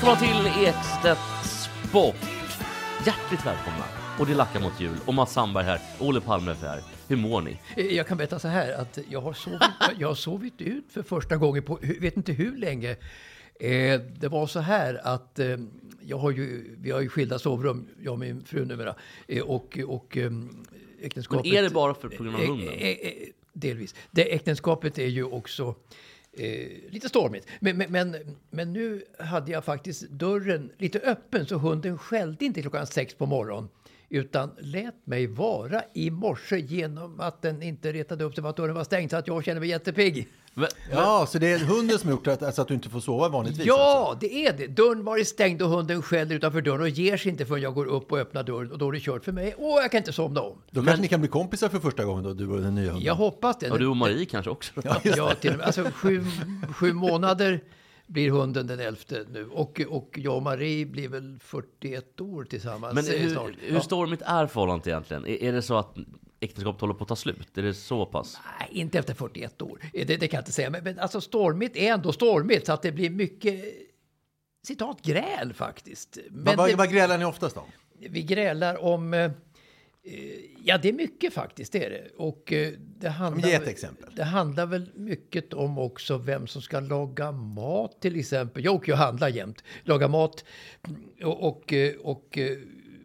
Välkomna till Ekstedt Sport. Hjärtligt välkomna. Och det lackar mot jul. Och Mats Sandberg här. Olle Palme är här. Hur mår ni? Eh, Jag kan berätta så här att jag har sovit, jag har sovit ut för första gången på vet inte hur länge. Eh, det var så här att eh, jag har ju, vi har ju skilda sovrum, jag och min fru numera. Eh, och och eh, äktenskapet... Men är det bara för, på grund av hunden? delvis. Det äktenskapet är ju också lite stormigt. Men, men, men, men nu hade jag faktiskt dörren lite öppen så hunden skällde inte klockan sex på morgonen. Utan lät mig vara i morse genom att den inte retade upp sig för att dörren var stängd. Så att jag känner mig jättepigg. Men, Ja, så det är hunden som gjort att, alltså att du inte får sova vanligtvis? alltså. Ja, det är det. Dörren var stängd och hunden skäller utanför dörren och ger sig inte förrän jag går upp och öppnar dörren. Och då är det kört för mig. Åh, jag kan inte somna om. Då kanske ni kan bli kompisar för första gången då, du och den nya hunden? Jag hoppas det. och du och Marie kanske också? Ja, Ja, till och med. Alltså sju, sju månader blir hunden den elfte nu. Och, och jag och Marie blir väl 41 år tillsammans Men eh, hur, snart. hur Ja. stormigt är förhållandet egentligen? Är, är det så att äktenskapet håller på att ta slut? Är det så pass? Nej, inte efter 41 år. Eh, Det, det kan jag inte säga. Men, men alltså stormigt är ändå stormigt. Så att det blir mycket citat gräl faktiskt. Men Vad, vad, det, vad grälar ni oftast om? vi grälar om... eh, Ja, det är mycket faktiskt, det är det. Och eh, det handlar, Ge ett exempel. Det handlar väl mycket om också vem som ska laga mat till exempel. Jag åker ju och handlar jämt. Laga mat och, och, eh, och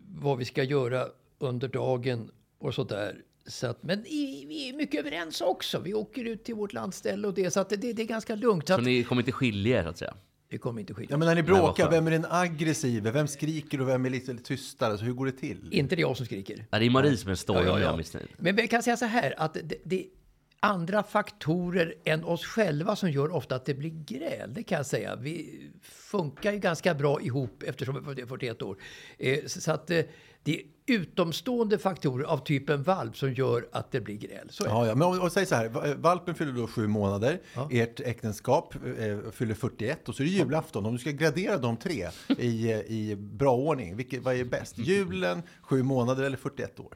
vad vi ska göra under dagen och sådär. Så att, men i, vi är mycket överens också. Vi åker ut till vårt landställe och det, så att det, det, det är ganska lugnt. Så Så att, ni kommer inte skilja er så att säga? Det kommer inte skilja. Ja, men när ni bråkar, vem är den aggressiva? Vem skriker och vem är lite tystare? Alltså, hur går det till? Inte det jag som skriker. Ja, det är Marie som är stormig Ja, ja, ja. Men vi kan säga så här att det, det är andra faktorer än oss själva som gör ofta att det blir gräl. Det kan jag säga. Vi funkar ju ganska bra ihop eftersom vi är 41 år. Eh, så så att eh, det är utomstående faktorer av typen valp som gör att det blir gräl. Så. Ja, ja, men och, och säg så här, va- eh, valpen fyller då sju månader, ert äktenskap eh, fyller 41 och så är det julafton. Om du ska gradera de tre i, eh, i bra ordning, vilket, vad är bäst? Julen, sju månader eller 41 år?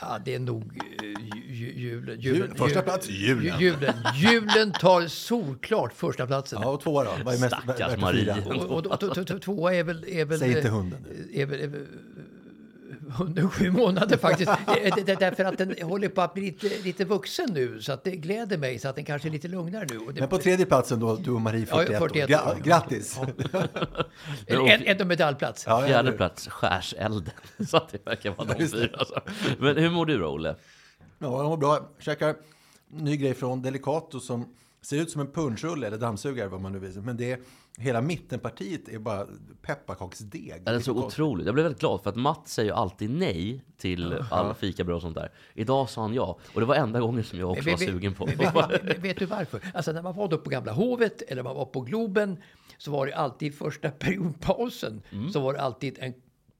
Ja, det är nog eh, ju- ju- julen. Jul- julen första plats, julen. ju- Julen, julen tar solklart första platsen. Ja, och tvåa då? Vad är mest Stackars Marie. fira? Och, och, och, och, och tvåa är väl... Är väl Säg inte eh, hunden. Är väl, är väl, hunden sju månader faktiskt. Det- det- det- Därför att den håller på att bli lite, lite vuxen nu. Så att det gläder mig så att den kanske är lite lugnare nu. Det, Men på tredje platsen då, du och Marie 41, Ja, 41 år. Gra- år. Grattis! en, en, en medaljplats. Ja, ja, Fjärde plats, skärselden. Så att det verkar vara de fyra. Alltså. Men hur mår du då, Olle? Ja, jag mår bra. Käkar ny grej från Delicato som ser ut som en punschrulle eller dammsugare vad man nu vill. Men det är, hela mittenpartiet är bara pepparkaksdeg. Det är så otroligt. Jag blev väldigt glad för att Matt säger ju alltid nej till alla fikabröd och sånt där. Idag sa han ja. Och det var enda gången som jag också var Vet- sugen på. Vet, vet, vet, vet du varför? Alltså när man var då på Gamla Hovet eller man var på Globen så var det alltid första periodpausen Mm. så var det alltid en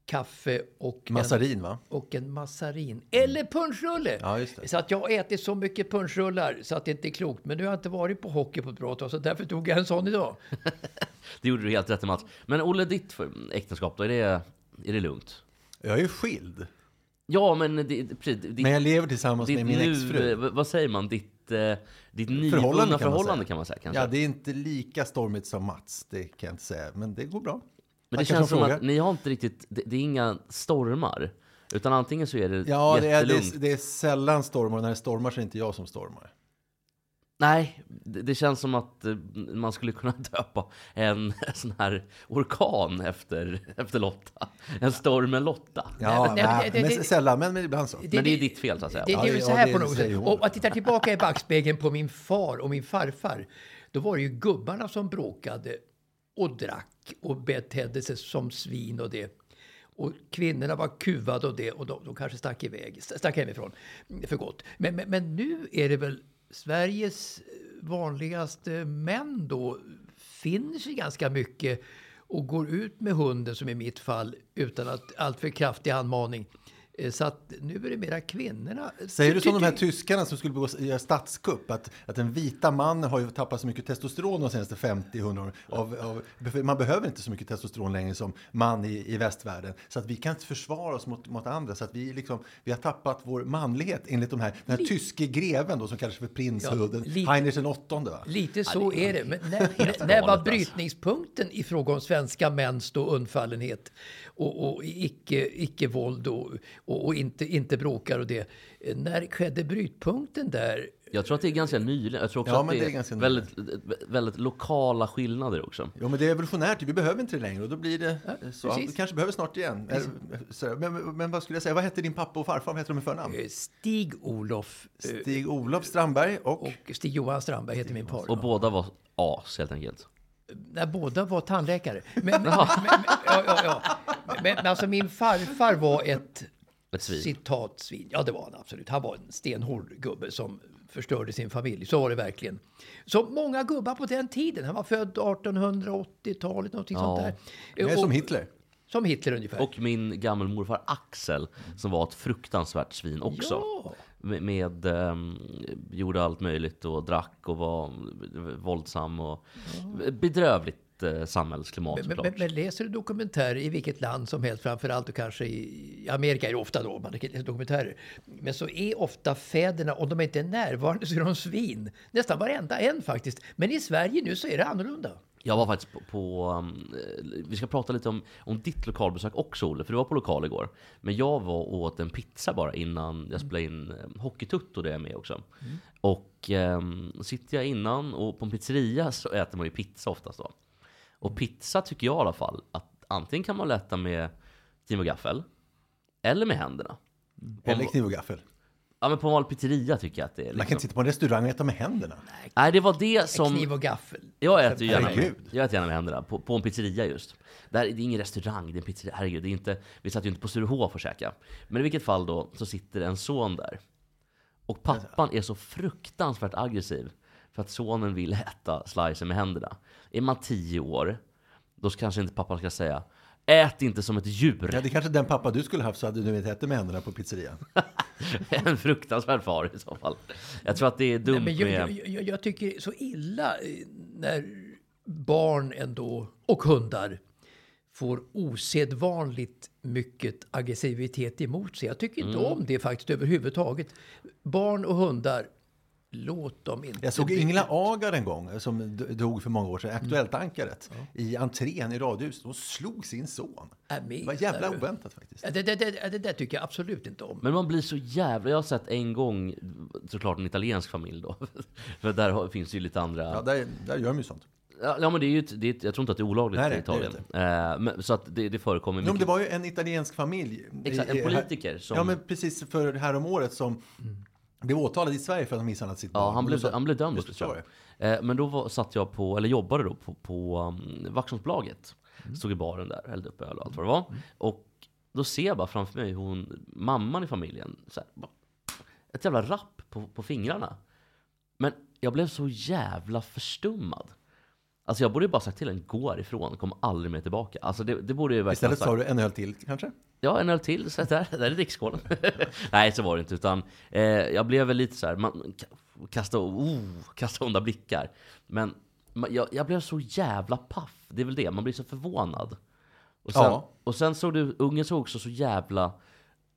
kaffe och en, Massarin va? och en massarin. Eller punschrulle! Ja, just det. Så att jag har ätit så mycket punschrullar så att det inte är klokt. Men nu har jag inte varit på hockey på ett bra tag så därför tog jag en sån idag. Det gjorde du helt rätt i Mats. Men Olle, ditt äktenskap då, är det, är det lugnt? Jag är ju skild. Ja, men det, precis, ditt, Men jag lever tillsammans ditt med min nu, exfru. vad säger man, ditt, eh, ditt nyvunna Förhållande kan man förhållande säga. kan man säga kanske? Ja, det är inte lika stormigt som Mats, det kan jag inte säga. Men det går bra. Men det känns som frågar. att ni har inte riktigt, det, det är inga stormar. Utan antingen så är det Ja, det är, det, jättelugnt. är, det är sällan stormar. När det stormar så är det inte jag som stormar. Nej, det, det känns som att eh, man skulle kunna döpa en sån här orkan efter, efter Lotta. En stormen Lotta. Ja, Nej, men- nej, det- men det- sällan, men, men ibland så. Men det är ditt fel så att säga. Det, det är ju så ja, här det på något sätt. Och man tittar tillbaka i backspegeln på min far och min farfar. Då var det ju gubbarna som bråkade och drack och betedde sig som svin och det. Och kvinnorna var kuvade och det och de, de kanske stack iväg, stack hemifrån för gott. Men, men, men nu är det väl Sveriges vanligaste män då finner sig ganska mycket och går ut med hunden som i mitt fall utan att alltför kraftig anmaning. Eh, Så att nu är det mera kvinnorna. Säger du som de här Ty- tyskarna som skulle begå göra statskupp? Att, att den vita mannen har ju tappat så mycket testosteron de senaste 50-100 åren. Av, av, man behöver inte så mycket testosteron längre som man i, i västvärlden. Så att vi kan inte försvara oss mot, mot andra. Så att vi, liksom, vi har tappat vår manlighet enligt de här, den här tyske greven då, som kallas för prins Ja, Huden, lite- Heinrich den åttonde. Va? Lite så är det. Men när, när, var alltså. brytningspunkten i fråga om svenska mäns då undfallenhet och, och icke, icke-våld och, och, och inte, inte bråkar och det? Eh, När skedde brytpunkten där? Jag tror att det är ganska nyligen. Jag tror också Ja, att men det, det är är, ganska väldigt, väldigt lokala skillnader också. Jo, men det är evolutionärt. Vi behöver inte det längre och då blir det så. precis. Vi kanske behöver snart igen. Så, men, men vad skulle jag säga? Vad hette din pappa och farfar? Vad heter de i förnamn? Eh, Stig-Olof eh, Stig-Olof Strandberg och... och Stig-Johan Strandberg heter min far. Och båda var as helt enkelt. när båda var tandläkare. Men, men, men, men, ja, ja, ja. men, men alltså min farfar var ett Ett svin. citatsvin. Ja, det var han absolut. Han var en stenhård gubbe som förstörde sin familj. Så var det verkligen. Så många gubbar på den tiden. Han var född 1880-talet, någonting Ja. sånt där. Det är Och- som Hitler. Som Hitler ungefär. Och min gammelmorfar Axel, som var ett fruktansvärt svin också. Ja. Med, med ehm, gjorde allt möjligt och drack och var våldsam och bedrövligt eh, samhällsklimat Men, men, men läser du dokumentärer i vilket land som helst, framförallt och kanske i Amerika är det ofta då man läser dokumentärer. Men så är ofta fäderna, om de inte är närvarande så är de svin. Nästan varenda en faktiskt. Men i Sverige nu så är det annorlunda. Jag var faktiskt på, på um, eh, vi ska prata lite om, om ditt lokalbesök också Olle, för du var på lokal igår. Men jag var och åt en pizza bara innan jag spelade in um, Hockeytutto där jag är med också. Och um, sitter jag innan och på en pizzeria så äter man ju pizza oftast då. Och pizza tycker jag i alla fall att antingen kan man äta med kniv och gaffel, eller med händerna. På Eller kniv och gaffel. Ja men på en vanlig pizzeria tycker jag att det är Man kan liksom... inte sitta på en restaurang och äta med händerna. Nej det var det som... Kniv och gaffel. Jag äter ju gärna med, jag äter gärna med händerna, på, på en pizzeria just. Det, här, det är ingen restaurang, det är en pizzeria. Herregud, det är inte, vi satt ju inte på Sturehof och käka. Men i vilket fall då, så sitter en son där. Och pappan är så fruktansvärt aggressiv för att sonen vill äta slicen med händerna. Är man tio år, då kanske inte pappan ska säga Ät inte som ett djur. Ja, det är kanske den pappa du skulle haft så hade du inte ätit med händerna på pizzerian. en fruktansvärd far i så fall. Jag tror att det är dumt Men jag, med... jag, jag, jag tycker så illa eh, när barn ändå, och hundar, får osedvanligt mycket aggressivitet emot sig. Jag tycker inte Mm. om det faktiskt överhuvudtaget. Barn och hundar, låt dem inte Jag såg Ingela Agar en gång, som d- dog för många år sedan, Aktuellt-ankaret, i entrén i radhuset. Hon slog sin son. Äh, Det var jävla oväntat faktiskt. Ja, Det, det, det, det där tycker jag absolut inte om. Men man blir så jävla... Jag har sett en gång, såklart en italiensk familj då. För där finns ju lite andra... Ja, där, där gör de ju sånt. Ja, men det är ju det är jag tror inte att det är olagligt Nej, i nej, det är Italien. det Eh, men, så att det, det förekommer Jo, men mycket. det var ju en italiensk familj. Exakt, en politiker som- Ja, men precis för här om året som blev åtalad i Sverige för att ha misshandlat sitt barn. Ja, han blev, han blev dömd Just tror jag. Eh, men då var, satt jag på, eller jobbade då på, på um, Vaxholmsbolaget. Mm. Stod i baren där, hällde upp öl och allt vad det var. Och då ser jag bara framför mig hon, mamman i familjen, så här, bara, ett jävla rapp på, på fingrarna. Men jag blev så jävla förstummad. Alltså jag borde ju bara sagt till henne, gå härifrån, kom aldrig mer tillbaka. Alltså det, det borde ju verkligen Istället sa du en öl till kanske? Ja, en öl till. Så där, där är drickskålen. Nej, så var det inte. Utan, eh, jag blev väl lite så här, man ka- kasta, oh, kasta onda blickar. Men man, jag, jag blev så jävla paff. Det är väl det, man blir så förvånad. Och sen, Ja. och sen såg du, ungen såg också så jävla...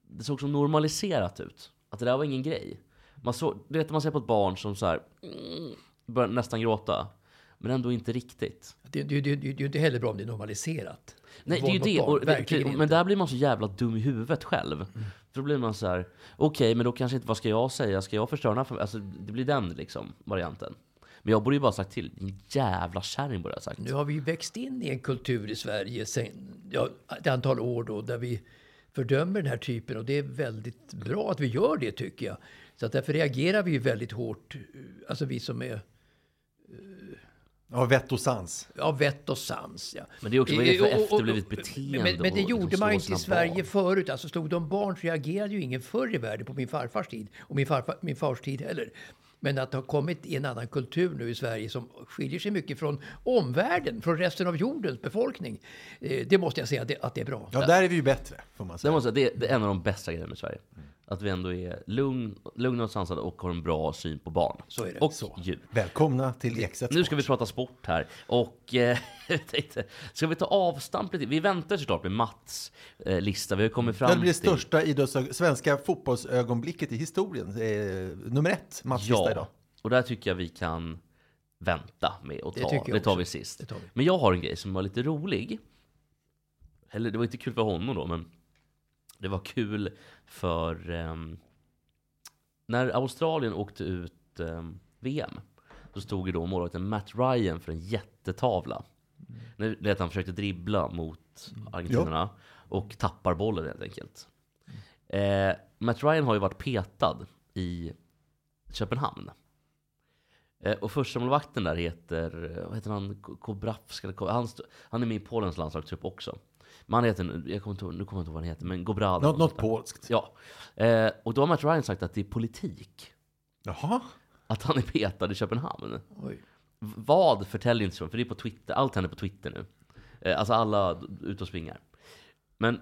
Det såg så normaliserat ut. Att det där var ingen grej. Man såg, du vet man ser på ett barn som så här, mm, börjar nästan gråta. Men ändå inte riktigt. Det, det, det, det är ju inte heller bra om det är normaliserat. Nej, det är ju det. barn, Och, men inte. där blir man så jävla dum i huvudet själv. För då blir man så här, okej, men då kanske inte, vad ska jag säga? Ska jag förstöra den här familjen? Alltså, det blir den liksom, varianten. Men jag borde ju bara sagt till, din jävla kärring borde jag sagt. Nu har vi ju växt in i en kultur i Sverige sen ja, ett antal år då, där vi fördömer den här typen och det är väldigt bra att vi gör det tycker jag. Så att därför reagerar vi ju väldigt hårt, alltså vi som är Ja, vett och sans. Ja, vett och sans. Ja. Men det är också, vad är det för efterblivet beteende Men, men det gjorde liksom man inte i Sverige barn? förut. Alltså stod de barn så reagerade ju ingen förr i världen på min farfars tid. Och min, farfar, min fars tid heller. Men att det har kommit i en annan kultur nu i Sverige som skiljer sig mycket från omvärlden, från resten av jordens befolkning. Eh, det måste jag säga att det, att det är bra. Ja, där är vi ju bättre, får man Det, säga. måste, det, det är en av de bästa grejerna med Sverige. Att vi ändå är lugn, lugna och sansade och har en bra syn på barn. Så är det. Och Så. djur. Välkomna till Ekstedt Nu ska vi prata sport här. Och eh, tänkte, ska vi ta avstamp lite? Vi väntar såklart med Mats eh, lista. Vi har kommit fram Det blir det till... största idrottsög- svenska fotbollsögonblicket i historien. Eh, nummer ett, idag. Ja, och där tycker jag vi kan vänta med att Det ta. Det, jag tar vi sist. Det tar vi. Men jag har en grej som var lite rolig. Eller det var inte kul för honom då, men det var kul för ehm, när Australien åkte ut ehm, VM så stod ju då målvakten Matt Ryan för en jättetavla. När det att han försökte dribbla mot argentinarna och tappar bollen helt enkelt. Eh, Matt Ryan har ju varit petad i Köpenhamn. Eh, och första målvakten där heter, vad heter han, Ko- Kobravsk han, han är med i Polens landslagstrupp också. Men han heter, jag kommer inte, nu kommer jag inte ihåg vad han heter, men Gobral. Något, något polskt. Ja. Eh, och då har Matt Ryan sagt att det är politik. Jaha. Att han är petad i Köpenhamn. Oj. Vad förtäljer inte för det är på Twitter, allt händer på Twitter nu. Eh, alltså alla d- ut och springer. Men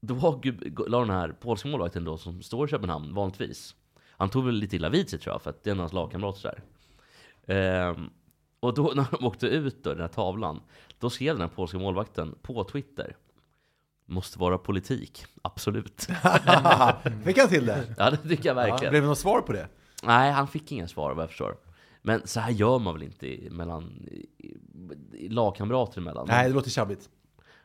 då la den här polska målvakten då, som står i Köpenhamn vanligtvis. Han tog väl lite illa vid sig tror jag, för att det är en av hans lagkamrater där. Ehm, och då när de åkte ut då, den här tavlan, då skrev den här polska målvakten på Twitter. Måste vara politik, absolut. Fick han till det? Ja, det tycker jag Ja, verkligen. blev det något svar på det? Nej, han fick inga svar vad jag förstår. Men så här gör man väl inte i, mellan i, i, lagkamrater emellan? Nej, det låter tjabbigt.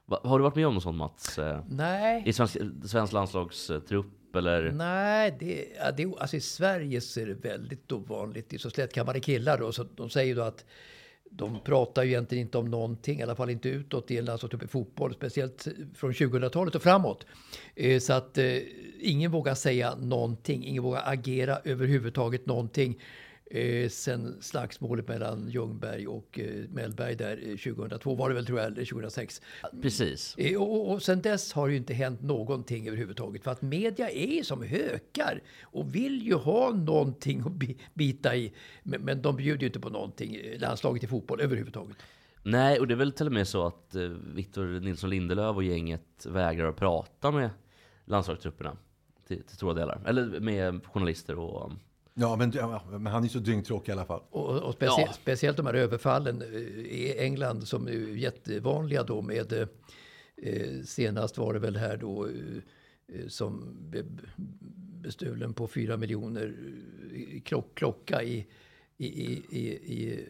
Va, har du varit med om något sånt Mats? Eh, Nej. I svensk, svensk landslagstrupp eller? Nej, det, ja, det, alltså i Sverige så är det väldigt ovanligt. Det är så slätkammade killar då, så de säger då att de pratar ju egentligen inte om någonting, i alla fall inte utåt i en alltså typ i fotboll, speciellt från 2000-talet och framåt. Eh, så att eh, ingen vågar säga någonting, ingen vågar agera överhuvudtaget någonting. Eh, sen slagsmålet mellan Ljungberg och eh, Mellberg där eh, 2002 var det väl tror jag, eller 2006. Precis. Eh, Och, och, sen dess har det ju inte hänt någonting överhuvudtaget. För att media är som hökar och vill ju ha någonting att bi- bita i. Men, men de bjuder ju inte på någonting, eh, landslaget i fotboll överhuvudtaget. Nej, och det är väl till och med så att eh, Victor Nilsson Lindelöf och gänget vägrar att prata med landslagstrupperna. Till, till stora delar. Eller med journalister och... Ja, men, ja, men han är så dyngtråkig i alla fall. Och, och specie, Ja. speciellt de här överfallen eh, i England som är jättevanliga då med eh, senast var det väl här då eh, eh, som blev bestulen på fyra miljoner eh, klock, klocka i, i, i, i, i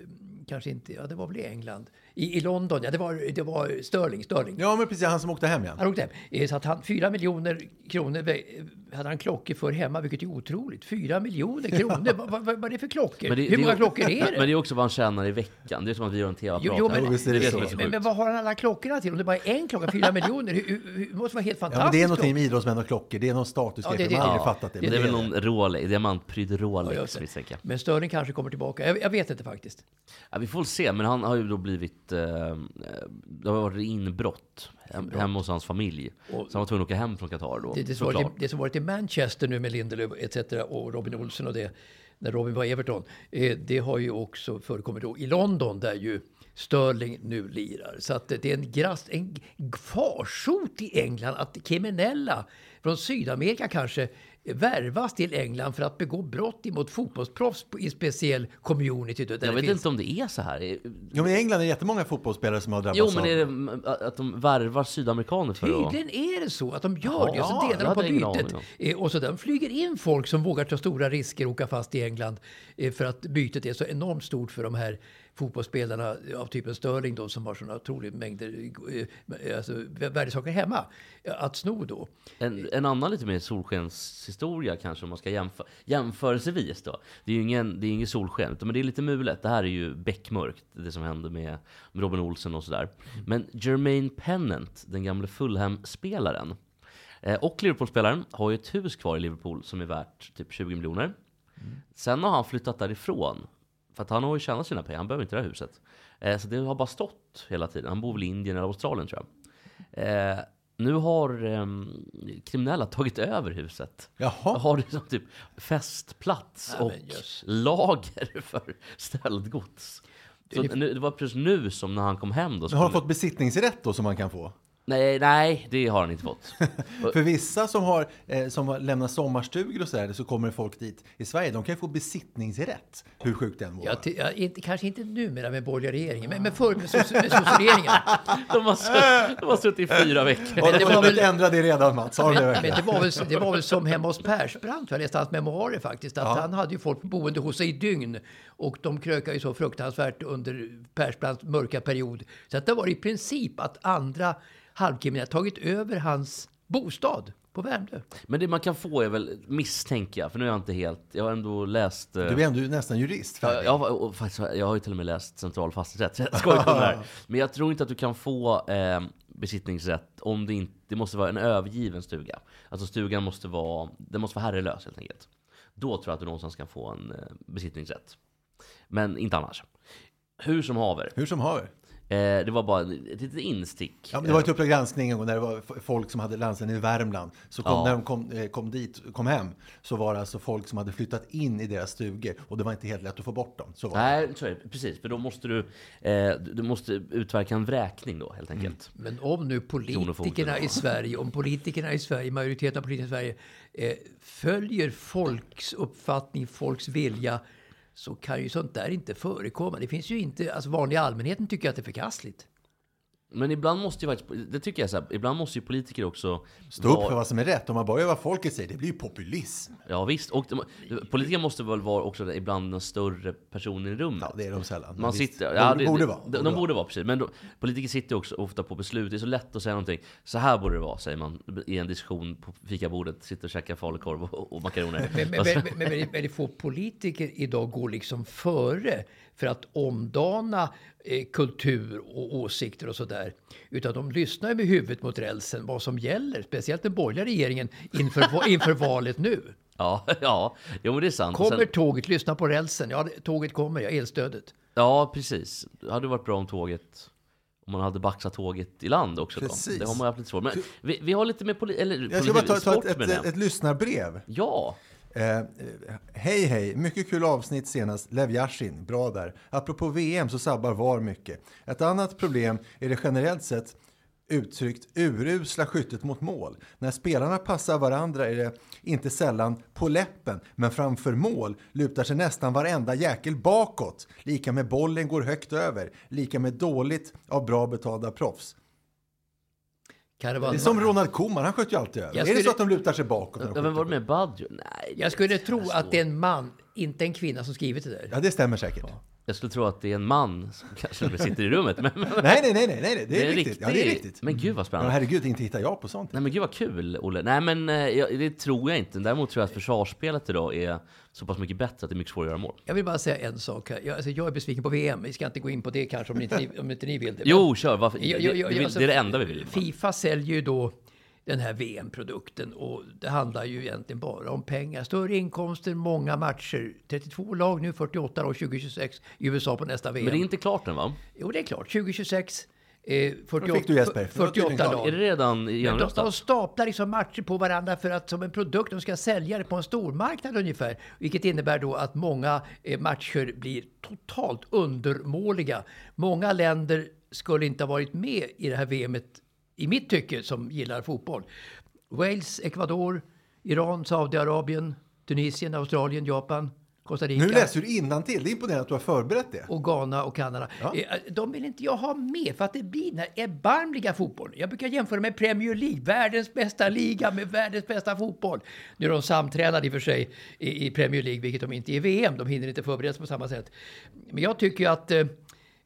kanske inte, ja det var väl i England. I, i London, ja det var, det var Sterling, Sterling. Ja, men precis. Han som åkte hem igen. Han åkte hem. Eh, Så att han, fyra miljoner kronor vä- hade han klockor för hemma, vilket är otroligt. Fyra miljoner kronor, vad, vad, vad är det för klockor? Men det- Hur det- många klockor är det? Men det är också vad han tjänar i veckan. Det är som att vi gör en tv-apparat Jo, men, är det det så. som är så men, men vad har han alla klockorna till? Om det bara är en klocka, fyra miljoner, det måste vara helt Ja, fantastiskt. men det är någonting med idrottsmän och klockor. Det är någon statusgrej. Ja, det- man har det- aldrig fattat det. Det men är väl det. någon Rolex, diamantprydd Ja, Rolex det. misstänker jag. Men Sterling kanske kommer tillbaka. Jag, jag vet inte faktiskt. Ja, vi får se, men han har ju då blivit... Eh, det har varit inbrott hem, hemma hos hans familj. Och- så han var tvungen att åka hem från Qatar då, Det, det, som varit, det som varit i Manchester nu med Lindelöf etc. och Robin Olsen och det, när Robin var Everton, eh, det har ju också förekommit då i London där ju Sterling nu lirar. Så att det är en, grast, en farsot i England att kriminella från Sydamerika kanske värvas till England för att begå brott emot fotbollsproffs i speciell community. Där Jag det vet finns- inte om det är så här. Jo, men i England är det jättemånga fotbollsspelare som har drabbats Jo, men av... är det att de värvar sydamerikaner för att... Tydligen är det så att de gör Jaha, det och så ja, delar det de på bytet. aning Eh, Och så de flyger in folk som vågar ta stora risker och åka fast i England eh, för att bytet är så enormt stort för de här fotbollsspelarna av typen Sterling då som har sådana otroliga mängder eh, alltså, värdesaker hemma att sno då. En, en annan lite mer solskenshistoria kanske om man ska jämföra, jämförelsevis då. Det är ju ingen, det är ingen solsken, men det är lite mulet. Det här är ju beckmörkt, det som hände med, med Robin Olsen och sådär. Men Jermaine Pennant, den gamle Fulham-spelaren, eh, och Liverpool-spelaren har ju ett hus kvar i Liverpool som är värt typ 20 miljoner. Mm. Sen har han flyttat därifrån. För att han har ju tjänat sina pengar, han behöver inte det här huset. Eh, så det har bara stått hela tiden. Han bor väl i Indien eller Australien tror jag. Eh, nu har eh, kriminella tagit över huset. Jaha. Har det som typ festplats Ja, och lager för stöldgods. Så Det var precis nu som när han kom hem då. Men har han fått besittningsrätt då som man kan få? Nej, nej, det har han inte fått. För vissa som har, eh, som har lämnat sommarstugor och sådär, så kommer folk dit i Sverige. De kan ju få besittningsrätt, hur sjukt det än må Ja, till, ja, inte, kanske inte numera med borgerliga regeringen, men, men förr med, socialregeringen. De har, sutt, de har suttit i fyra veckor. Har det de hunnit väl- ändra det redan Mats? Har Men verkligen? det var, väl, det var väl som hemma hos Persbrandt, jag läste hans memoarer faktiskt, att Ja. han hade ju folk boende hos sig i dygn och de krökade ju så fruktansvärt under Persbrandts mörka period. Så att det var i princip att andra halvkriminella tagit över hans bostad på Värmdö. Men det man kan få är väl, misstänker jag, för nu är jag inte helt, jag har ändå läst... eh, Du är ändå nästan jurist. Jag, har- och faktiskt, jag har ju till och med läst central fastighetsrätt, så jag skojar inte om det här. Men jag tror inte att du kan få eh, besittningsrätt om det inte, det måste vara en övergiven stuga. Alltså stugan måste vara, den måste vara herrelös helt enkelt. Då tror jag att du någonstans kan få en eh, besittningsrätt. Men inte annars. Hur som haver. Hur som haver. Eh, det var bara ett litet instick. Ja, men det var ett Uppdrag granskning en gång när det var folk som hade landställen i Värmland. Så kom, Ja. när de kom, eh, kom dit, kom hem, så var det alltså folk som hade flyttat in i deras stugor. Och det var inte helt lätt att få bort dem. Så. Nej, så är det. Precis, för då måste du, eh, du måste utverka en vräkning då helt enkelt. Men om nu politikerna i Sverige, om politikerna i Sverige, majoriteten av politikerna i Sverige, eh, följer folks uppfattning, folks vilja, så kan ju sånt där inte förekomma. Det finns ju inte, alltså vanliga allmänheten tycker att det är förkastligt. Men ibland måste ju faktiskt, det tycker jag så här, ibland måste ju politiker också Stå upp vara- för vad som är rätt. Om man bara gör vad folket säger, det blir ju populism. Ja visst, och de, politiker måste väl vara också ibland den större personen i rummet. Ja, det är de sällan. Men Man visst, sitter, de ja, det, borde vara. De, de borde vara, precis. Men då, politiker sitter ju också ofta på beslut. Det är så lätt att säga någonting. Så här borde det vara, säger man i en diskussion på fikabordet. Sitter och käkar falukorv och, och makaroner. Men, men, men, men, men, men det får politiker idag gå liksom före för att omdana eh, kultur och åsikter och sådär. Utan de lyssnar ju med huvudet mot rälsen vad som gäller. Speciellt den borgerliga regeringen inför, inför valet nu. ja, ja, jo men det är sant. Kommer sen- tåget, lyssna på rälsen. Ja, tåget kommer, ja, elstödet. Ja, precis. Det hade varit bra om tåget om man hade baxat tåget i land också. Då. Precis. Det har man haft lite svårt. Men vi, vi har lite mer poli- eller, Jag ska bara ta, ta ett, ett, ett, lyssnarbrev. Ja, Eh, hej hej, mycket kul avsnitt senast. Lev Yashin, bra där. Apropå VM så sabbar VAR mycket. Ett annat problem är det generellt sett uttryckt urusla skyttet mot mål. När spelarna passar varandra är det inte sällan på läppen, men framför mål lutar sig nästan varenda jäkel bakåt. Lika med bollen går högt över, lika med dåligt av bra betalda proffs. Kan det är som Ronald Koeman, han sköt ju alltid över. Jag Är det skulle- så att de lutar sig bakåt? Ja, men var det med Badjo? Nej. Jag skulle tro att det är en man, inte en kvinna som skrivit det där. Ja, det stämmer säkert. Jag skulle tro att det är en man som kanske sitter i rummet. Men, men, Nej, nej, nej, nej, nej, det är, riktigt. Ja, det är riktigt. Men gud vad Ja, spännande. herregud, inte hittar jag på sånt. Nej men gud vad kul, Olle. Nej men eh, jag, det tror jag inte. Däremot tror jag att försvarsspelet idag är så pass mycket bättre att det är mycket svårare att göra mål. Jag vill bara säga en sak här. Jag, alltså, jag är besviken på VM. Vi ska inte gå in på det kanske om inte ni, om inte ni vill det. Jo, kör. Varför? Ja, det, ja, det, vill- alltså, det är det enda vi vill. Fifa säljer ju då den här VM-produkten och det handlar ju egentligen bara om pengar. Större inkomster, många matcher. 32 lag nu, 48 lag 2026 i USA på nästa VM. Men det är inte klart än va? Jo, det är klart. 2026, eh, 48, fick du, Jesper. Det var tydligen 48 klart. lag. Är det redan Men de, de genomröstat? staplar liksom matcher på varandra för att som en produkt, de ska sälja det på en stormarknad ungefär. Vilket innebär då att många eh, matcher blir totalt undermåliga. Många länder skulle inte ha varit med i det här VMet, i mitt tycke, som gillar fotboll. Wales, Ecuador, Iran, Saudiarabien, Tunisien, Australien, Japan, Costa Rica. Nu läser du innantill. Det är imponerande att du har förberett det. och Ghana och Kanada. Ja. Eh, De vill inte jag ha med för att det blir den här erbarmliga fotbollen. Jag brukar jämföra med Premier League, världens bästa liga med världens bästa fotboll. Nu är de samtränade i och för sig i, Premier League, vilket de inte är i VM. De hinner inte förbereda sig på samma sätt. Men jag tycker att eh,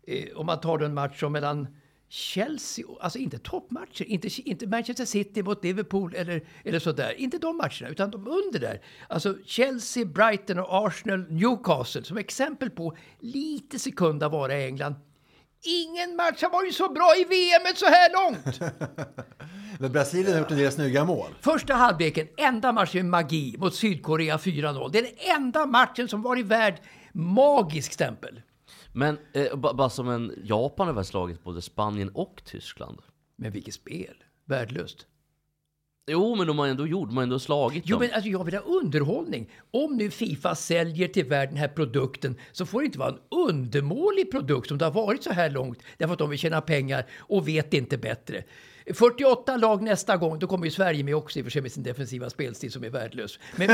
eh, om man tar en match som mellan Chelsea, alltså inte toppmatcher, inte, inte Manchester City mot Liverpool eller, eller sådär. Inte de matcherna, utan de under där. Alltså Chelsea, Brighton och Arsenal, Newcastle som exempel på lite sekund vara i England. Ingen match har varit så bra i VM så här långt! Men Brasilien har gjort en del snygga mål. Första halvleken, enda matchen med magi mot Sydkorea 4-0. Det är den enda matchen som varit värd magisk stämpel. Men eh, ba- bara som en Japan har väl slagit både Spanien och Tyskland? Men vilket spel! Värdelöst. Jo, men de har ändå gjort, de har ändå slagit Jo, dem. men alltså, jag vill ha underhållning. Om nu Fifa säljer till världen den här produkten så får det inte vara en undermålig produkt som det har varit så här långt därför att de vill tjäna pengar och vet inte bättre. 48 lag nästa gång, då kommer ju Sverige med också i och för sig med sin defensiva spelstil som är värdelös. Men,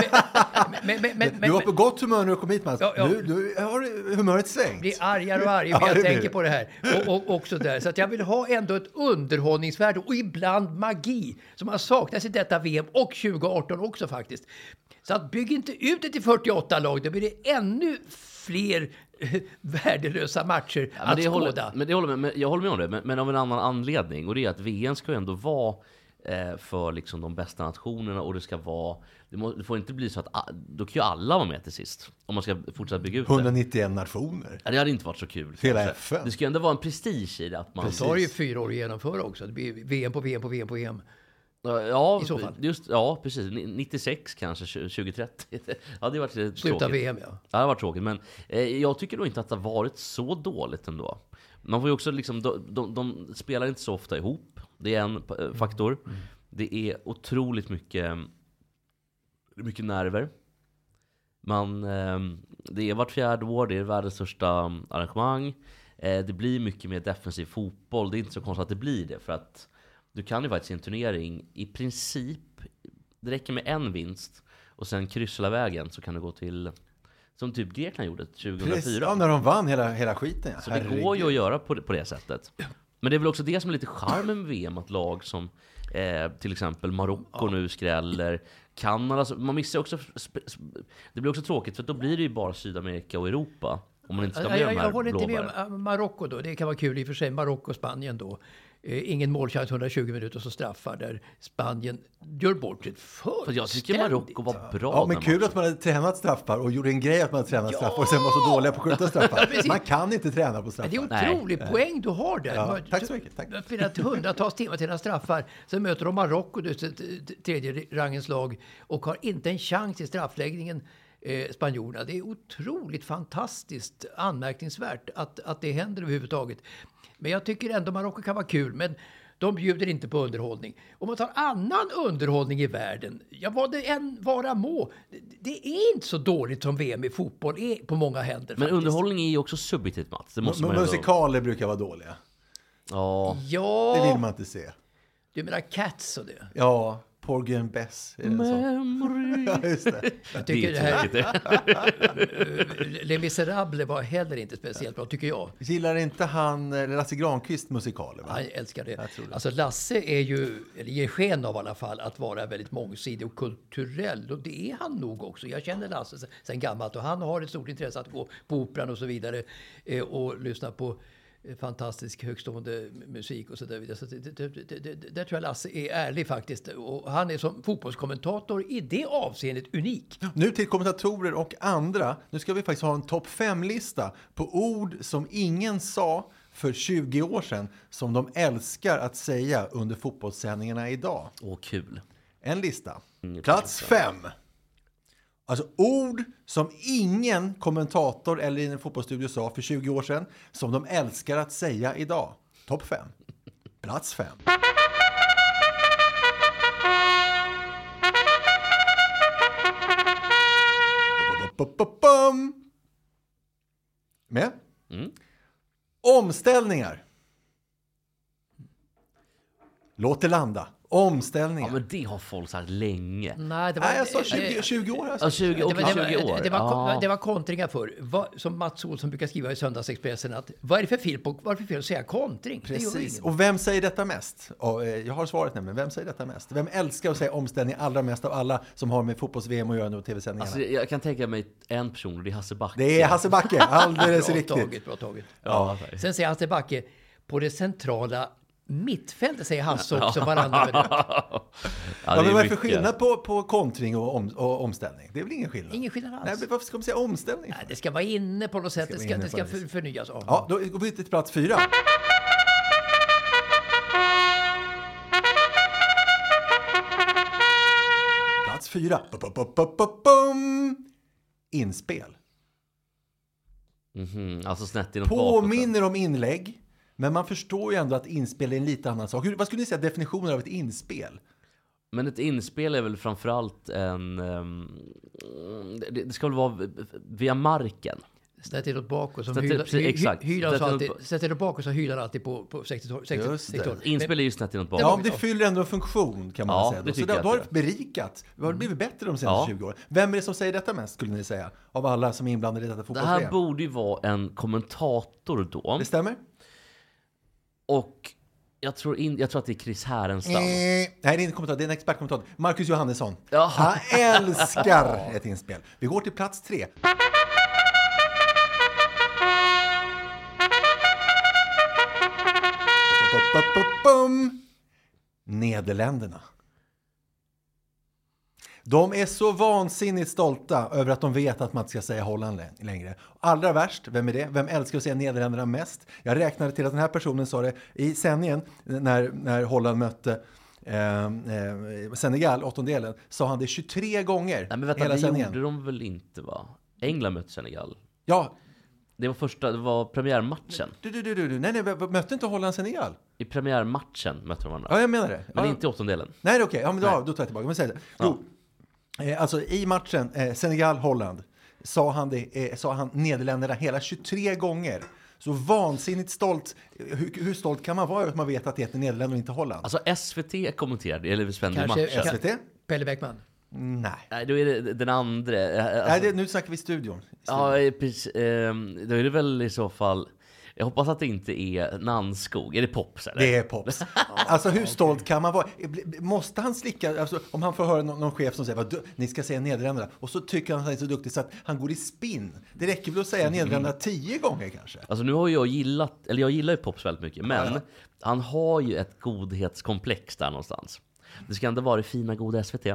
men, men, Du var på gott humör när du kom hit Mats. Ja, ja. Nu, nu har humöret svängt. blir argare och argare Ja, när jag blir tänker på det här. Och, och också där. Så att jag vill ha ändå ett underhållningsvärde och ibland magi som har saknats i detta VM och 2018 också faktiskt. Så att bygg inte ut det till 48 lag, då blir det ännu fler värdelösa matcher Ja, men, att det skåda. håller, men det håller med, men jag håller med om det, men, men av en annan anledning. Och det är att VM ska ju ändå vara eh, för liksom de bästa nationerna och det ska vara... Det, må, det får inte bli så att a- då kan ju alla vara med till sist. Om man ska fortsätta bygga ut det. 191 nationer. Ja, det hade inte varit så kul. Hela kanske. FN. Det ska ju ändå vara en prestige i det. Att man, Det tar ju fyra år att genomföra också. Det blir VM på VM på VM på VM. Ja, I så fall. Just, ja, precis. Ni- 96 kanske, 2030. Det hade ju varit Sluta tråkigt. VM ja. Ja, det har varit tråkigt, men eh, jag tycker nog inte att det har varit så dåligt ändå. Man får ju också liksom, de, de, de spelar inte så ofta ihop. Det är en eh, faktor. Det är otroligt mycket, det är mycket nerver. Man, eh, det är vart fjärde år, det är världens största arrangemang. Eh, det blir mycket mer defensiv fotboll. Det är inte så konstigt att det blir det. För att du kan ju faktiskt i en turnering i princip, det räcker med en vinst och sen kryssa hela vägen så kan du gå till som typ Grekland gjorde 2004. Precis, ja, när de vann hela, hela skiten. Ja. Så det går ju att göra på, det- på det sättet. Men det är väl också det som är lite charmen med VM, att lag som eh, till exempel Marocko nu skräller, Kanada, så man missar också, det blir också tråkigt för då blir det ju bara Sydamerika och Europa. Om man inte ska Jag, med jag, jag här håller inte med om äh, Marocko då. Det kan vara kul i och för sig. Marocko och Spanien då. Eh, ingen målchans 120 minuter och så straffar där Spanien gör bort det För jag tycker fullständigt. Marocko var bra Ja, men kul att man hade tränat straffar och gjorde en grej att man hade tränat straffar och sen var så dåliga på att skjuta straffar. Man kan inte träna på Men straffar. det är Nej. otrolig poäng du har där. Ja, Man- tack så mycket, tack. Har spelat hundratals timmar till dina straffar. Sen möter de Marocko, tredje rangens lag, och har inte en chans i straffläggningen, eh, spanjorerna. Det är otroligt fantastiskt anmärkningsvärt att, att det händer överhuvudtaget. Men jag tycker ändå Marocko kan vara kul. Men de bjuder inte på underhållning. Om man tar annan underhållning i världen, ja vad det än vara må, det, är inte så dåligt som VM i fotboll är på många händer. Men faktiskt. underhållning är ju också subjektivt Mats. Det måste Men man ändå... musikaler brukar vara dåliga. Ja. Ja, Det vill man inte se. du menar Cats och det? Ja, Porgy and Bess. Är? Memory. Ja, just det. Jag tycker är det här. Les Misérables var heller inte speciellt bra, tycker jag. Gillar inte han Lasse Granqvist musikaler? Jag älskar det. Det. Alltså Lasse är ju, eller ger sken av i alla fall, att vara väldigt mångsidig och kulturell. Och det är han nog också. Jag känner Lasse sen- gammalt och han har ett stort intresse att gå på operan och så vidare. Eh, och lyssna på fantastisk högstående musik och så där vidare. Så det, det, det, det, det, där tror jag Lasse är ärlig faktiskt. Och han är som fotbollskommentator i det avseendet unik. Nu till kommentatorer och andra. Nu ska vi faktiskt ha en topp 5-lista på ord som ingen sa för 20 år sedan som de älskar att säga under fotbollssändningarna idag. Åh, kul. En lista. Plats 5. Alltså ord som ingen kommentator eller i en fotbollsstudio sa för 20 år sedan som de älskar att säga idag. Topp 5. Plats 5. Med? Mm. Omställningar. Låt det landa. Omställningar. Ja, men det har folk sagt länge. Nej, det var, Nej, jag sa eh, 20, 20 år. har jag Ja, sagt. 20, Det okej, var, det, 20 år. var, det, var, det var kontringar förr. Vad- Som Mats Olsson brukar skriva i Söndagsexpressen att vad är det för fel på, vad är det för fel att säga kontring? Det Precis. Och vem säger detta mest? Och, eh, jag har svaret nämligen. Vem säger detta mest? Vem älskar att säga omställning allra mest av alla som har med fotbolls-VM att göra nu och tv-sändningarna? Alltså, jag kan tänka mig en person, och det är Hasse Backe. det är Hasse Backe, alldeles Bra riktigt. taget, bra taget. Ja, Sen säger Hasse Backe, på det centrala mittfältet säger Hasse också varannan minut. ja, Ja, det men är vad är för skillnad på, på kontring och, om, och omställning? Det är väl ingen skillnad? Ingen skillnad alls. Nej, men varför ska man säga omställning? Nej, Det ska vara inne på något sätt, det ska, det ska något för, vis. förnyas. Ja. Ja, då går vi till plats fyra. Plats fyra. Inspel. Mhm, Alltså snett bakåt. Påminner om inlägg, men man förstår ju ändå att inspel är en lite annan sak. Hur, vad skulle ni säga definitionen av ett inspel? Men ett inspel är väl framförallt en... ehm, det, det ska väl vara via marken? Inåt bakåt. Som Snett- hylar, precis, hy, exakt. hy, hylar Snett så inåt alltid, på, på 60-talet. 60, Just det. 60-talet. Inspel är ju snett inåt bakåt. Ja, det fyller ändå en funktion kan man Ja, säga. det Då. Så tycker då, har det det berikat. Det har blivit bättre de senaste Ja. 20 åren. Vem är det som säger detta mest, skulle ni säga? Av alla som är inblandade i detta Det fotbolls här borde ju vara en kommentator då. Det stämmer? Och jag tror, in, jag tror att det är Chris Härenstam. Eh, nej, det är inte kommentator, det är en expertkommentator. Marcus Johannesson. Ja. Han älskar ett inspel. Vi går till plats tre. Nederländerna. De är så vansinnigt stolta över att de vet att man inte ska säga Holland lä- längre. Allra värst, vem är det? Vem älskar att säga Nederländerna mest? Jag räknade till att den här personen sa det i sändningen när, när Holland mötte eh, eh, Senegal, åttondelen, sa han det 23 gånger Nej men vänta, hela det sändningen. gjorde de väl inte va? England mötte Senegal. Ja, Det var första, det var premiärmatchen. du, du, du, du, nej, nej, mötte inte Holland Senegal? I premiärmatchen mötte de varandra. Ja, jag menar det. Men ja. inte i åttondelen. Nej, okej. Ja, men då, då tar jag tillbaka. Men säg det. Jo, eh, alltså i matchen eh, Senegal-Holland sa han, det, eh, sa han Nederländerna hela 23 gånger. Så vansinnigt stolt. Hur, hur stolt kan man vara över att man vet att det heter Nederländerna och inte Holland? Alltså SVT kommenterade, eller Kanske- matchen. SVT? Pelle Bäckman. Nej. Nej, då är det den andra. eh, Alltså, Nej, det, nu snackar vi studion. Ja, eh, precis. ehm, Då är det väl i så fall... Jag hoppas att det inte är Nanskog. Är det Pops eller? Det är Pops. Alltså hur stolt kan man vara? Måste han slicka, alltså, om han får höra någon, någon chef som säger att ni ska säga Nederländerna och så tycker han att han är så duktig så att han går i spinn. Det räcker väl att säga Nederländerna tio gånger kanske? Alltså nu har jag gillat, eller jag gillar ju Pops väldigt mycket, men Ja, han har ju ett godhetskomplex där någonstans. Det ska ändå vara det fina goda SVT. Det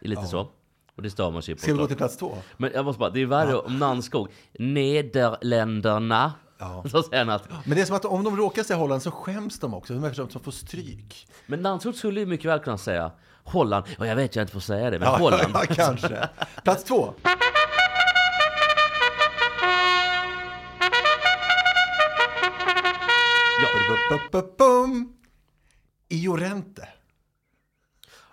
är lite så. Och det stör man sig på. Ska vi gå till plats två? Men jag måste bara, det är värre om Nanskog. Nederländerna. Så säger han Men det är som att om de råkar säga Holland så skäms de också. De är som får stryk. men Nanskog skulle ju mycket väl kunna säga Holland. Och jag vet jag inte får säga det, men Ja, Holland. ja, kanske. Plats två. Bum. Iorente.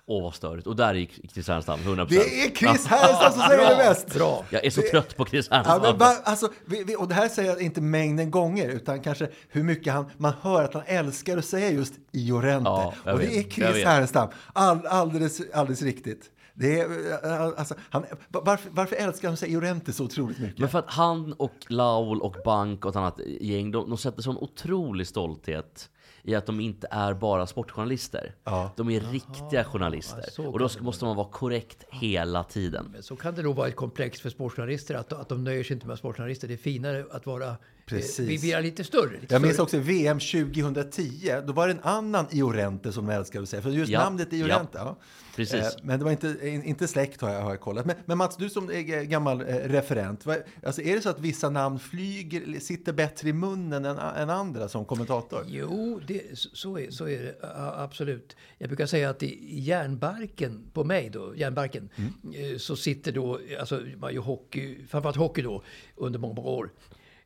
Åh vad störigt. Och där gick Chris Härenstam, 100%. Det är Chris Härenstam som säger det bäst. Bra. Jag är så Det- trött på Chris Ja, Härenstam. men va, alltså, vi, vi, och det här säger jag inte mängden gånger, utan kanske hur mycket han, man hör att han älskar att säga just Iorente. Ja, och det är Chris. Härenstam. All, alldeles, alldeles riktigt. Det är, eh, alltså, han, varför, varför älskar han att säga Iorente så otroligt mycket? Men för att han och Laul och Bank och ett annat gäng, de, de sätter sån otrolig stolthet i att de inte är bara sportjournalister. Ja. De är riktiga journalister. så och då måste man vara korrekt hela tiden. Men så kan det nog vara ett komplex för sportjournalister att, att de nöjer sig inte med sportjournalister. Det är finare att vara... Precis. Eh, vi, vi är lite större. Lite Jag minns också VM 2010, då var det en annan Iorente som de älskade att säga, för just Ja, namnet Iorente. Ja. Precis. Eh, Men det var inte, in- inte släkt har jag, har jag kollat. Men, men Mats, du som är gammal eh, referent, vad, alltså är det så att vissa namn flyger, sitter bättre i munnen än, än andra som kommentator? Jo, det, så, är, så är det absolut. Jag brukar säga att i järnbarken på mig då, järnbarken, Mm. eh, så sitter då, alltså man gör hockey, framförallt hockey då, under många, många år.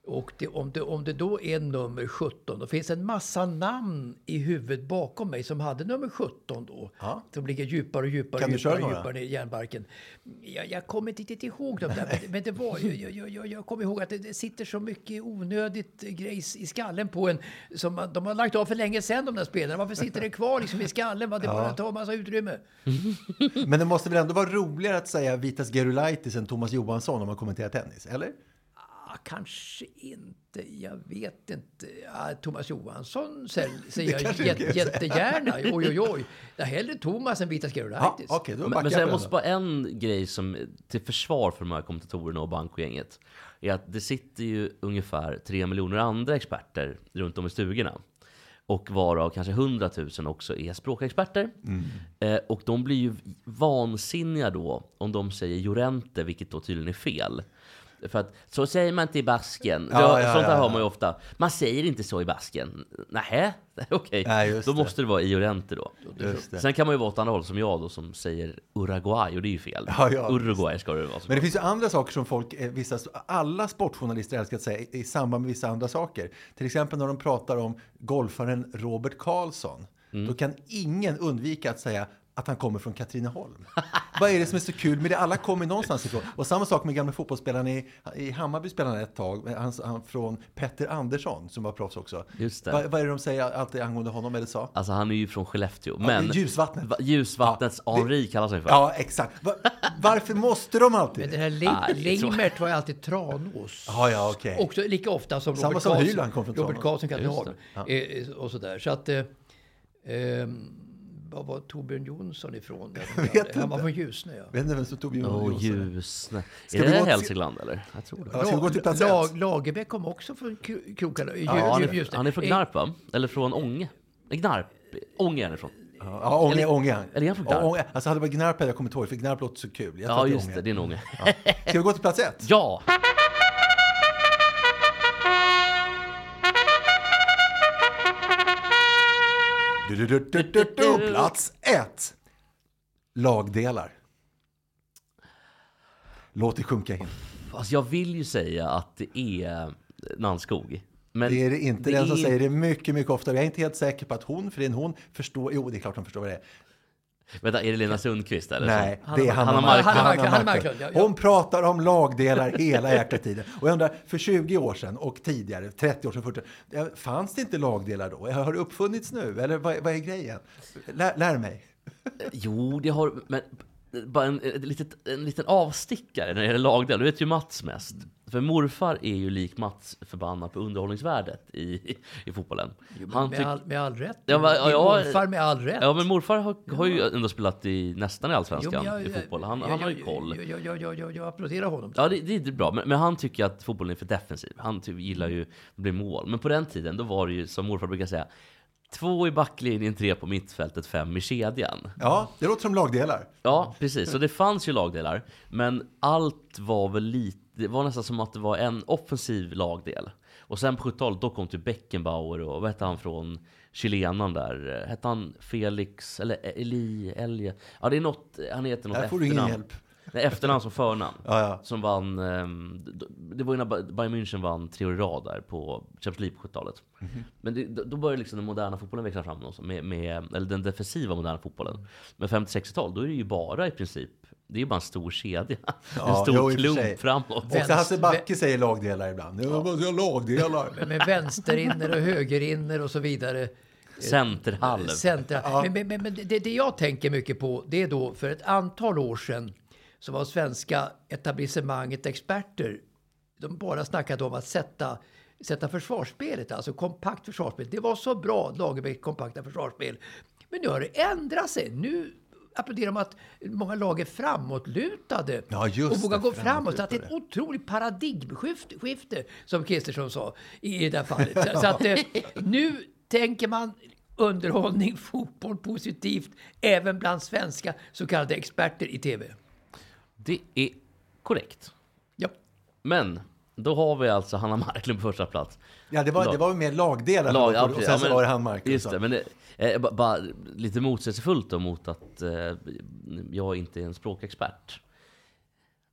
Och det, om, det, om det då är nummer 17, då finns en massa namn i huvudet bakom mig som hade nummer 17 då. Ja. Som ligger djupare och djupare, Kan köra djupare, några? djupare ner i järnbarken. Jag, jag kommer inte riktigt ihåg dem där, men, men det var, jag, jag, jag, jag kommer ihåg att det, det sitter så mycket onödigt grejs i skallen på en. Som man, de har lagt av för länge sedan de där spelarna. Varför sitter det kvar liksom i skallen? Va? Det bara tar massa utrymme. Men det måste väl ändå vara roligare att säga Vitas Gerulaitis än Thomas Johansson om man kommenterar tennis, eller? Kanske inte, jag vet inte. Ah, Thomas Johansson säger jag kanske jät- du kan säga. jättegärna. Oj, oj, oj. Det är hellre Thomas än Vitas Ja, Gerulaitis. okej, då Men, men så jag måste bara en grej som till försvar för de här kommentatorerna och bankgänget. Är att det sitter ju ungefär tre miljoner andra experter runt om i stugorna. Och varav kanske 100 000 också är språkexperter. Eh, och de blir ju vansinniga då om de säger Jorente, vilket då tydligen är fel. För att så säger man inte i basken. Ja, Ja, Sånt där ja, hör man ju ofta. Man säger inte så i basken. Nähä, okej. Just Då det. måste det vara i Jorente då. Sen kan man ju vara åt andra håll som jag då som säger Uruguay och det är ju fel. Uruguay ska det vara. Men det finns ju andra saker som folk, eh, vissa, alla sportjournalister älskar att säga i samband med vissa andra saker. Till exempel när de pratar om golfaren Robert Karlsson. Mm. Då kan ingen undvika att säga att han kommer från Katrineholm. Vad är det som är så kul med det? Alla kommer någonstans ifrån. Och samma sak med gamla fotbollsspelaren i, i Hammarby spelade han ett tag, han, han från Petter Andersson som var proffs också. Just det. Vad, vad är det de säger alltid angående honom eller sa? Alltså han är ju från Skellefteå. Men ljusvattnet. Va- ljusvattnets Ja, Henri kallas han för. Ja, exakt. Va, varför måste de Men alltid? här Ling- det tror jag. Lingmert var ju alltid Tranås. Ja, ja, okej. Också lika ofta som Samma Robert som Karlsson. Hyland kom från Robert Tranås. Karlsson Just Katrineholm. Eh, och sådär. Så att... Eh, ehm, var var Torbjörn Jonsson ifrån? vet Han var från Ljusne, ja. Vet inte vem som tog Åh, Jonas? Ljusne. Ska Är vi det Hälsingland eller? Jag tror det. Ja, ska vi gå till plats Lag? Lagerbäck kom också från Kro- krokarna. Ja, han, är, han är från Eh, Gnarp va? Eller från Ånge? Gnarp. Ånge är han ifrån. Ja, Ånge, Eller- Ånge. eller är han från Ja, Gnarp? Ånge. Alltså hade det varit Gnarp hade jag kommit ihåg, för Gnarp låter så kul. Jag Ja, just det. Det är en Ånge. Ska vi gå till plats ett? Ja! Du, du, du, du, du, du. Plats ett. Lagdelar. Låt det sjunka in. Alltså jag vill ju säga att det är Nannskog. Men Det är det inte. Den som är- säger det mycket, mycket oftare. Jag är inte helt säker på att hon, för det är en hon, förstår. Jo, det är klart hon förstår vad det är. Vänta, är det Lena Sundqvist eller? Nej, så? det är Hanna, Hanna Marklund. Hanna Marklund, Hanna Marklund, ja, ja. Hon pratar om lagdelar hela jäkla tiden. Och jag undrar, för 20 år sedan och tidigare, 30 år sedan, 40 år, fanns det inte lagdelar då? Har det uppfunnits nu? Eller vad, vad är grejen? Lär, lär mig. Jo, det har... Men bara en, en, litet, en liten avstickare när det gäller lagdel. Du vet ju Mats mest. För morfar är ju lik Mats förbannad på underhållningsvärdet i, i fotbollen. Han Med all, med all rätt. Ja, Din ja, morfar med all rätt. Ja, men morfar har, har ju ändå spelat i nästan i Allsvenskan Jo, men jag- i fotboll. Han, jag- han har ju koll. Jag, jag, jag, jag, jag, jag applåderar honom. Ja, det, det är bra. Men, men han tycker att fotbollen är för defensiv. Han typ gillar ju att bli mål. Men på den tiden, då var det ju som morfar brukar säga, två i backlinjen, tre på mittfältet, fem i kedjan. Ja, det låter som lagdelar. Ja, precis. Så det fanns ju lagdelar. Men allt var väl lite... Det var nästan som att det var en offensiv lagdel. Och sen på 70-talet, då kom till Beckenbauer och vad hette han från chilenaren där? Hette han Felix eller Eli Elje? Ja, det är något... Han heter något Här får du ingen hjälp. Nej, efternamn som förnamn. Ja, ja. Som vann... ehm, Det var ju när Ba- Bayern München vann tre år i rad där på Champions League på 70-talet. Mhm. Men det, då- då började liksom den moderna fotbollen växa fram också, med, med, eller den defensiva moderna fotbollen. Men 50-60-tal, då är det ju bara i princip, det är ju bara en stor kedja. Ja, en stor jo, klump framåt. Också Hasse Backe säger lagdelar ibland. Ja. Säger lagdelar? Med, med vänsterinner och högerinner och så vidare. Centerhalv. Centra. Men, men, men men det, det jag tänker mycket på, det är då för ett antal år sedan så var svenska etablissemanget experter. De bara snackade om att sätta, sätta försvarsspelet, alltså kompakt försvarsspel. Det var så bra, Lagerbäcks kompakta försvarsspel. Men nu har det ändrat sig. Nu applåderar de att många lag är framåtlutade Ja, just och vågar det, gå framåt. Så att det är ett otroligt paradigmskifte, skifte, som Kristersson sa i det här fallet. Så, så att eh, nu tänker man underhållning, fotboll positivt även bland svenska så kallade experter i tv. Det är korrekt. Ja. Men, då har vi alltså Hanna Marklund på första plats. Ja, det var, det var mer lagdelar. Lag, och sen Ja, så men- var det han Marcus. Just det, men det, eh, ba- bara lite motsägelsefullt då mot att eh, jag inte är en språkexpert.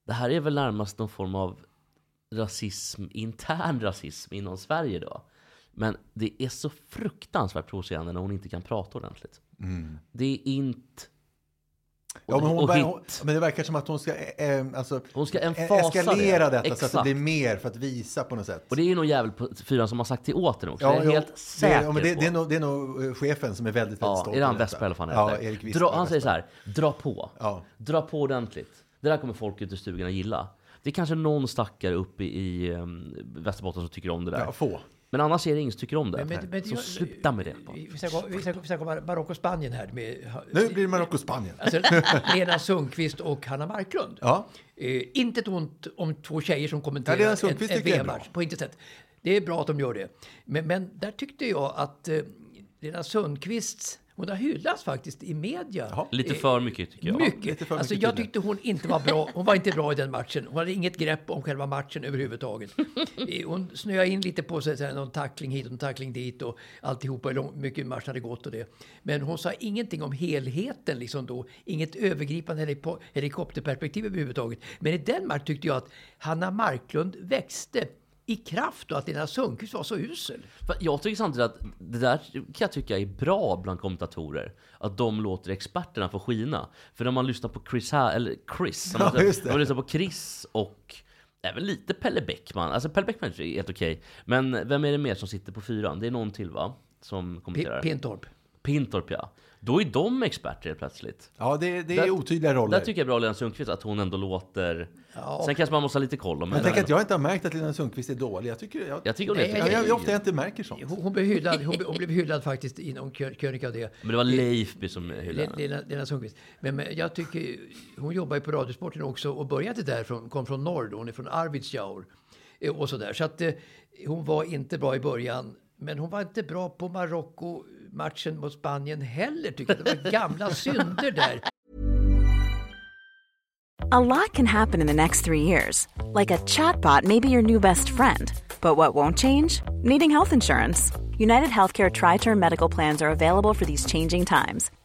Det här är väl närmast någon form av rasism, intern rasism inom Sverige då. Men det är så fruktansvärt provocerande när hon inte kan prata ordentligt. Det är inte... Ja, men, hon, och hon, men det verkar som att hon ska, eh, alltså, Hon ska eskalera det. detta så att det Exakt. blir mer för att visa på något sätt. Och det är ju någon jävel på fyran som har sagt till åt henne också. det är jag helt det, säker ja, men det, på. det, är nog, det är nog eh, chefen som är väldigt, väldigt Ja, stolt är det han. Westberg eller vad fan Ja? Erik dra. Han säger så här, dra på. Ja. Dra på ordentligt. Det där kommer folk ute i stugorna gilla. Det är kanske någon stackare uppe i um, Västerbotten som tycker om det där. Ja, få. Men annars är det ingen som tycker om det. Men- men- men så jag- sluta med det. Vi vi ska gå, vi vi gå Marocko Spanien här med Nu blir det Marocko-Spanien. alltså, Lena Sundqvist och Hanna Marklund. Ja. Eh, inte ett ont om två tjejer som kommenterar Ja, en, en VM-match. På inte sätt. Det är bra att de gör det. Men, men där tyckte jag att eh, Lena Sundqvists hon har hyllats faktiskt i media. Jaha. Lite för mycket tycker jag. Mycket. lite för alltså, mycket jag tyckte hon inte var bra. Hon var inte bra i den matchen. Hon hade inget grepp om själva matchen överhuvudtaget. Eh, Hon snöade in lite på sig, någon tackling hit och tackling dit och alltihopa, hur mycket matchen hade gått och det. Men hon sa ingenting om helheten liksom då. Inget övergripande helikopterperspektiv överhuvudtaget. Men i den matchen tyckte jag att Hanna Marklund växte i kraft och att Lena Sundqvist var så usel. Jag tycker samtidigt att det där kan jag tycka är bra bland kommentatorer. Att de låter experterna få skina. För när man lyssnar på Chris, här, eller Chris, Ja, när man, lyssnar på Chris och även lite Pelle Bäckman. Alltså Pelle Bäckman är helt okej. Men vem är det mer som sitter på fyran? Det är någon till va? Som P- kommenterar. Pintorp. Pintorp ja. Då är de experter plötsligt. Ja, det, det är Där- otydliga roller. Där tycker jag bra Lena Sundqvist att hon ändå låter... Sen kanske man måste ha lite koll om Men henne. tänk att jag inte har märkt att Lena Sundqvist är dålig. Jag tycker... Jag, Jag tycker hon är Nej, jag, jag, jag ofta inte märker sånt. Hon, hon, blev hyllad, hon, hon blev hyllad faktiskt inom krönika det. Men det var Leifby som hyllade henne. Lena, Lena Sundqvist. Men, men jag tycker, hon jobbar ju på Radiosporten också och började därifrån, kom från norr då, hon är från Arvidsjaur. eh, Och sådär. Så att eh, hon var inte bra i början. Men hon var inte bra på Marocko matchen mot Spanien heller. Det var gamla synder där. A lot can happen in the next three years. Like a chatbot may be your new best friend. But what won't change? Needing health insurance. United Healthcare Tri Term Medical Plans are available for these changing times.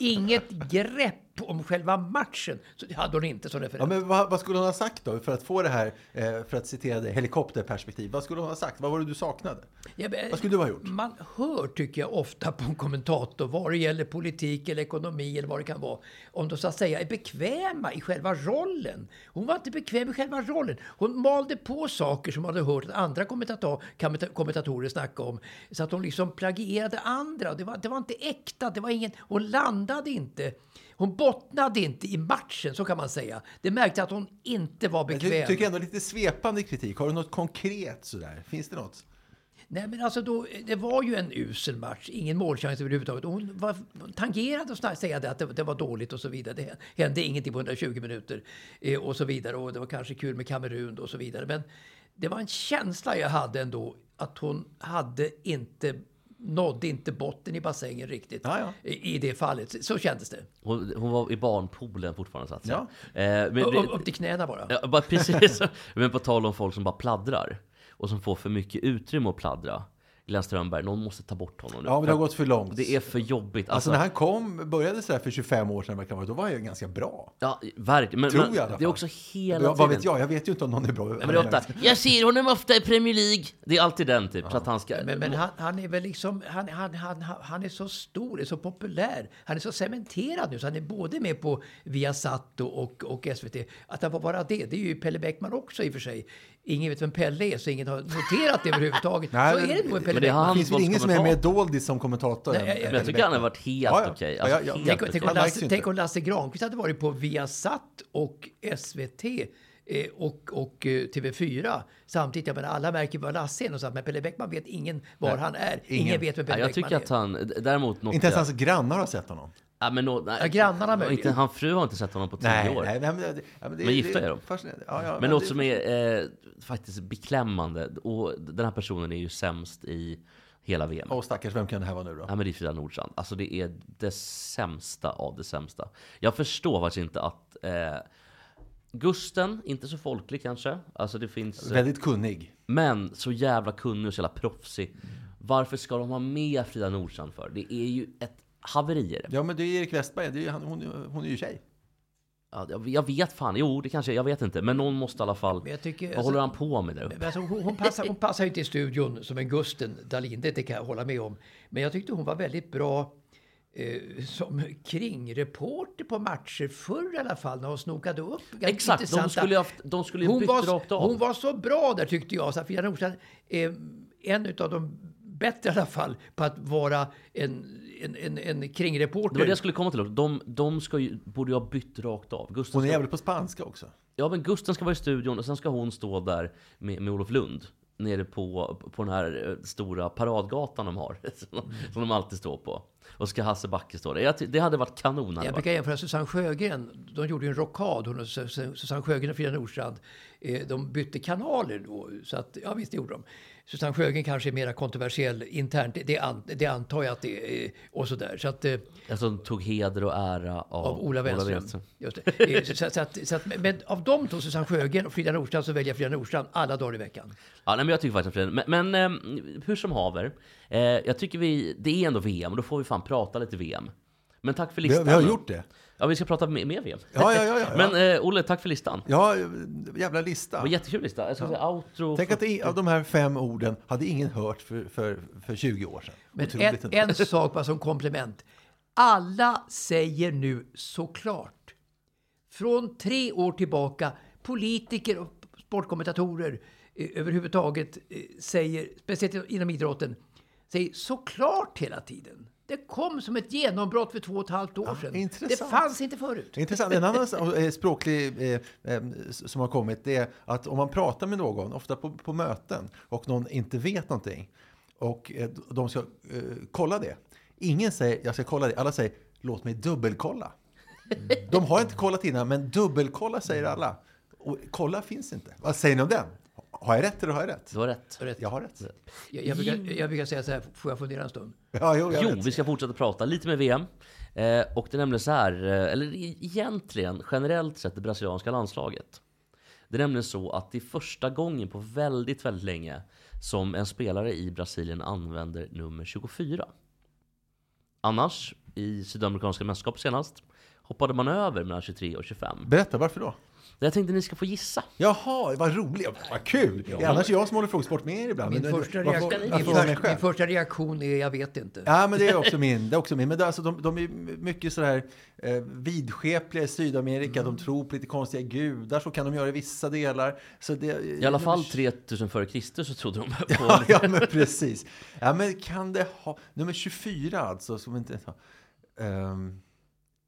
Inget grepp om själva matchen. Så det hade hon inte som Ja, referent. men vad, vad skulle hon ha sagt då för att få det här, eh, för att citera det, helikopterperspektiv? Vad skulle hon ha sagt? Vad var det du saknade? Ja, men- Vad skulle du ha gjort? Man hör, tycker jag, ofta på en kommentator, vad det gäller politik eller ekonomi eller vad det kan vara, om de så att säga är bekväma i själva rollen. Hon var inte bekväm i själva rollen. Hon malde på saker som hon hade hört att andra kommentator, kommenta- kommentatorer snacka om. Så att hon liksom plagierade andra. Det var, det var inte äkta. Det var ingen, hon landade inte. Hon bottnade inte i matchen, så kan man säga. Det märkte att hon inte var Jag bekväm. tycker ändå lite svepande kritik. Har du något konkret sådär? Finns det något? Nej, men alltså då, det var ju en usel match. Ingen målchans överhuvudtaget. Hon var tangerade att säga det, att det, det var dåligt och så vidare. Det hände ingenting på 120 minuter eh, och så vidare. Och det var kanske kul med Kamerun och så vidare. Men det var en känsla jag hade ändå att hon hade inte nådde inte botten i bassängen riktigt Ja, ja. I, i det fallet. Så kändes det. Hon, hon var i barnpoolen fortfarande så att säga. Ja. Eh, men, Upp, upp till knäna bara. Ja, bara precis. Men på tal om folk som bara pladdrar och som får för mycket utrymme att pladdra. Glenn Strömberg, någon måste ta bort honom nu. Ja, men det har gått för långt. det är för jobbigt. Alltså när han kom, började sådär för 25 år sedan, vara, då var han ju ganska bra. Ja, verkligen. Men, Tror men jag det är också hela Ja, tiden. vad vet jag? Jag vet ju inte om någon är bra. Nej, men det är ofta, jag ser honom ofta i Premier League. Det är alltid den typ. Så att han ska... Men, men han, han är väl liksom, han, han, han, han- han är så stor, är så populär. Han är så cementerad nu så han är både med på Viasat och, och, och SVT. Att han får vara det, det är ju Pelle Bäckman också i och för sig. Ingen vet vem Pelle är, så ingen har noterat det överhuvudtaget. Nej, så men- är det nog med Pelle Bäckman. Det finns väl ingen som är mer doldis som kommentator Nej, än jag- jag- Men Pelle jag tycker han har varit helt Ja, ja. okej. Ja, Alltså, ja, helt Tänk, tänk, om Lasse, tänk om Lasse Granqvist hade varit på Viasat och SVT eh, och, och eh, TV4 samtidigt. Jag menar, alla märker vad Lasse är någonstans, men Pelle Bäckman vet ingen var han är. Ingen, ingen. vet vem Ja, Pelle jag Bäckman tycker är. att han, däremot något Inte ens hans grannar har sett honom. Ja, men nå, nej, Ja, grannarna och möjligen. inte, Hans fru har inte sett honom på tio Nej, år. nej, men, det, ja, men, det, Men gifta är de. fascinerande. Ja, ja, Men något det- som är eh, faktiskt beklämmande, och den här personen är ju sämst i hela VM. Åh stackars, vem kan det här vara nu då? Ja, men det är Frida Nordstrand. Alltså det är det sämsta av det sämsta. Jag förstår faktiskt inte att eh, Gusten, inte så folklig kanske. Alltså det finns... eh, Väldigt kunnig. Men så jävla kunnig och så jävla proffsig. Varför ska de ha med Frida Nordstrand för? Det är ju ett haveri i det. Ja, men det är Erik Westberg. Det är, ju han, hon, hon är ju tjej. Ja, jag- vet fan, jo det kanske, jag vet inte. Men någon måste i alla fall... Men jag tycker- vad håller han på med där uppe? Men Alltså, hon, hon, passar, hon passar ju inte i studion som en Gusten Dahlin, det kan jag hålla med om. Men jag tyckte hon var väldigt bra eh, som kringreporter på matcher förr i alla fall, när hon snokade upp Exakt, de intressanta- skulle ju haft, de skulle ju hon bytt var, rakt av. hon var så bra där tyckte jag, så att Frida Nordstrand är en av de bättre i alla fall på att vara en, en, en, en kringreporter. Det var det jag skulle komma till. De, de ska ju, borde ju ha bytt rakt av. Gusten Hon är ska, jävligt på spanska också. ja, men Gusten ska vara i studion och sen ska hon stå där med, med Olof Lund. Nere på, på den här eh, stora paradgatan de har. Som, som de alltid står på. Och ska Hasse Backe stå där. Jag, det hade varit kanon. hade Jag brukar jämföra Susanne Sjögren. De gjorde ju en rockad, hon och Sus- Susanne Sjögren och Frida Nordstrand. Eh, De bytte kanaler då, så att, ja visst det gjorde de. Susanne Sjögren kanske är mer kontroversiell internt, det, an, det antar jag att det är. Och sådär. Så att, eh, Alltså, de tog heder och ära av, av Ola Wenström. Just det. Eh, Så, så, att, så att, men av de två, Susanne Sjögren och Frida Nordstrand, så väljer jag Frida Nordstrand alla dagar i veckan. Ja, nej, men jag tycker faktiskt att Frida- Men, men eh, hur som haver. Eh, jag tycker vi, det är ändå VM och då får vi fan prata lite VM. Men tack för Vi, listan. vi har gjort det. Ja, vi ska prata mer, mer VM. Ja, ja, ja. ja, ja. Men eh, Olle, tack för listan. ja jävla Det lista. var en jättekul lista. Jag ska säga outro. Tänk att det, av de här fem orden hade ingen hört för, för, för 20 år sedan. Men Otroligt en, en sak bara som komplement. Alla säger nu såklart. Från tre år tillbaka, politiker och sportkommentatorer eh, överhuvudtaget eh, säger, speciellt inom idrotten, säger såklart hela tiden. Det kom som ett genombrott för två och ett halvt år sedan. Det intressant. fanns inte förut. Intressant. En annan eh, språklig eh, eh, som har kommit det är att om man pratar med någon, ofta på, på möten, och någon inte vet någonting och eh, de ska eh, kolla det. Ingen säger jag ska kolla det, alla säger låt mig dubbelkolla. De har inte kollat innan, men dubbelkolla säger alla. Och kolla finns inte. Vad säger ni om den? Har jag rätt eller har jag rätt? Du har rätt. Jag har rätt. Jag, jag, brukar, jag brukar säga så här, får jag fundera en stund? Ja, jo, jag Jo, vi ska fortsätta prata lite med VM. Eh, och det är nämligen så här, eh, eller egentligen generellt sett det brasilianska landslaget. Det är nämligen så att det är första gången på väldigt, väldigt länge som en spelare i Brasilien använder nummer 24. Annars, i Sydamerikanska mästerskap senast, hoppade man över mellan 23 och 25. Berätta, varför då? Jag tänkte ni ska få gissa. Jaha, vad roligt, vad kul! Är annars jag som håller frågesport med er ibland. Min, Men- första, varför- reaktion, varför min, första, min första reaktion är jag vet inte. Ja, men det är också min. Det är också min. Men det, är alltså, de, de är mycket sådär eh, vidskepliga i Sydamerika. Mm. De tror på lite konstiga gudar. Så kan de göra i vissa delar. Så det, I alla fall 3000 före Kristus så trodde de på... Ja, ja, men precis. Ja, men kan det ha... Nummer 24 alltså, som inte... Ehm,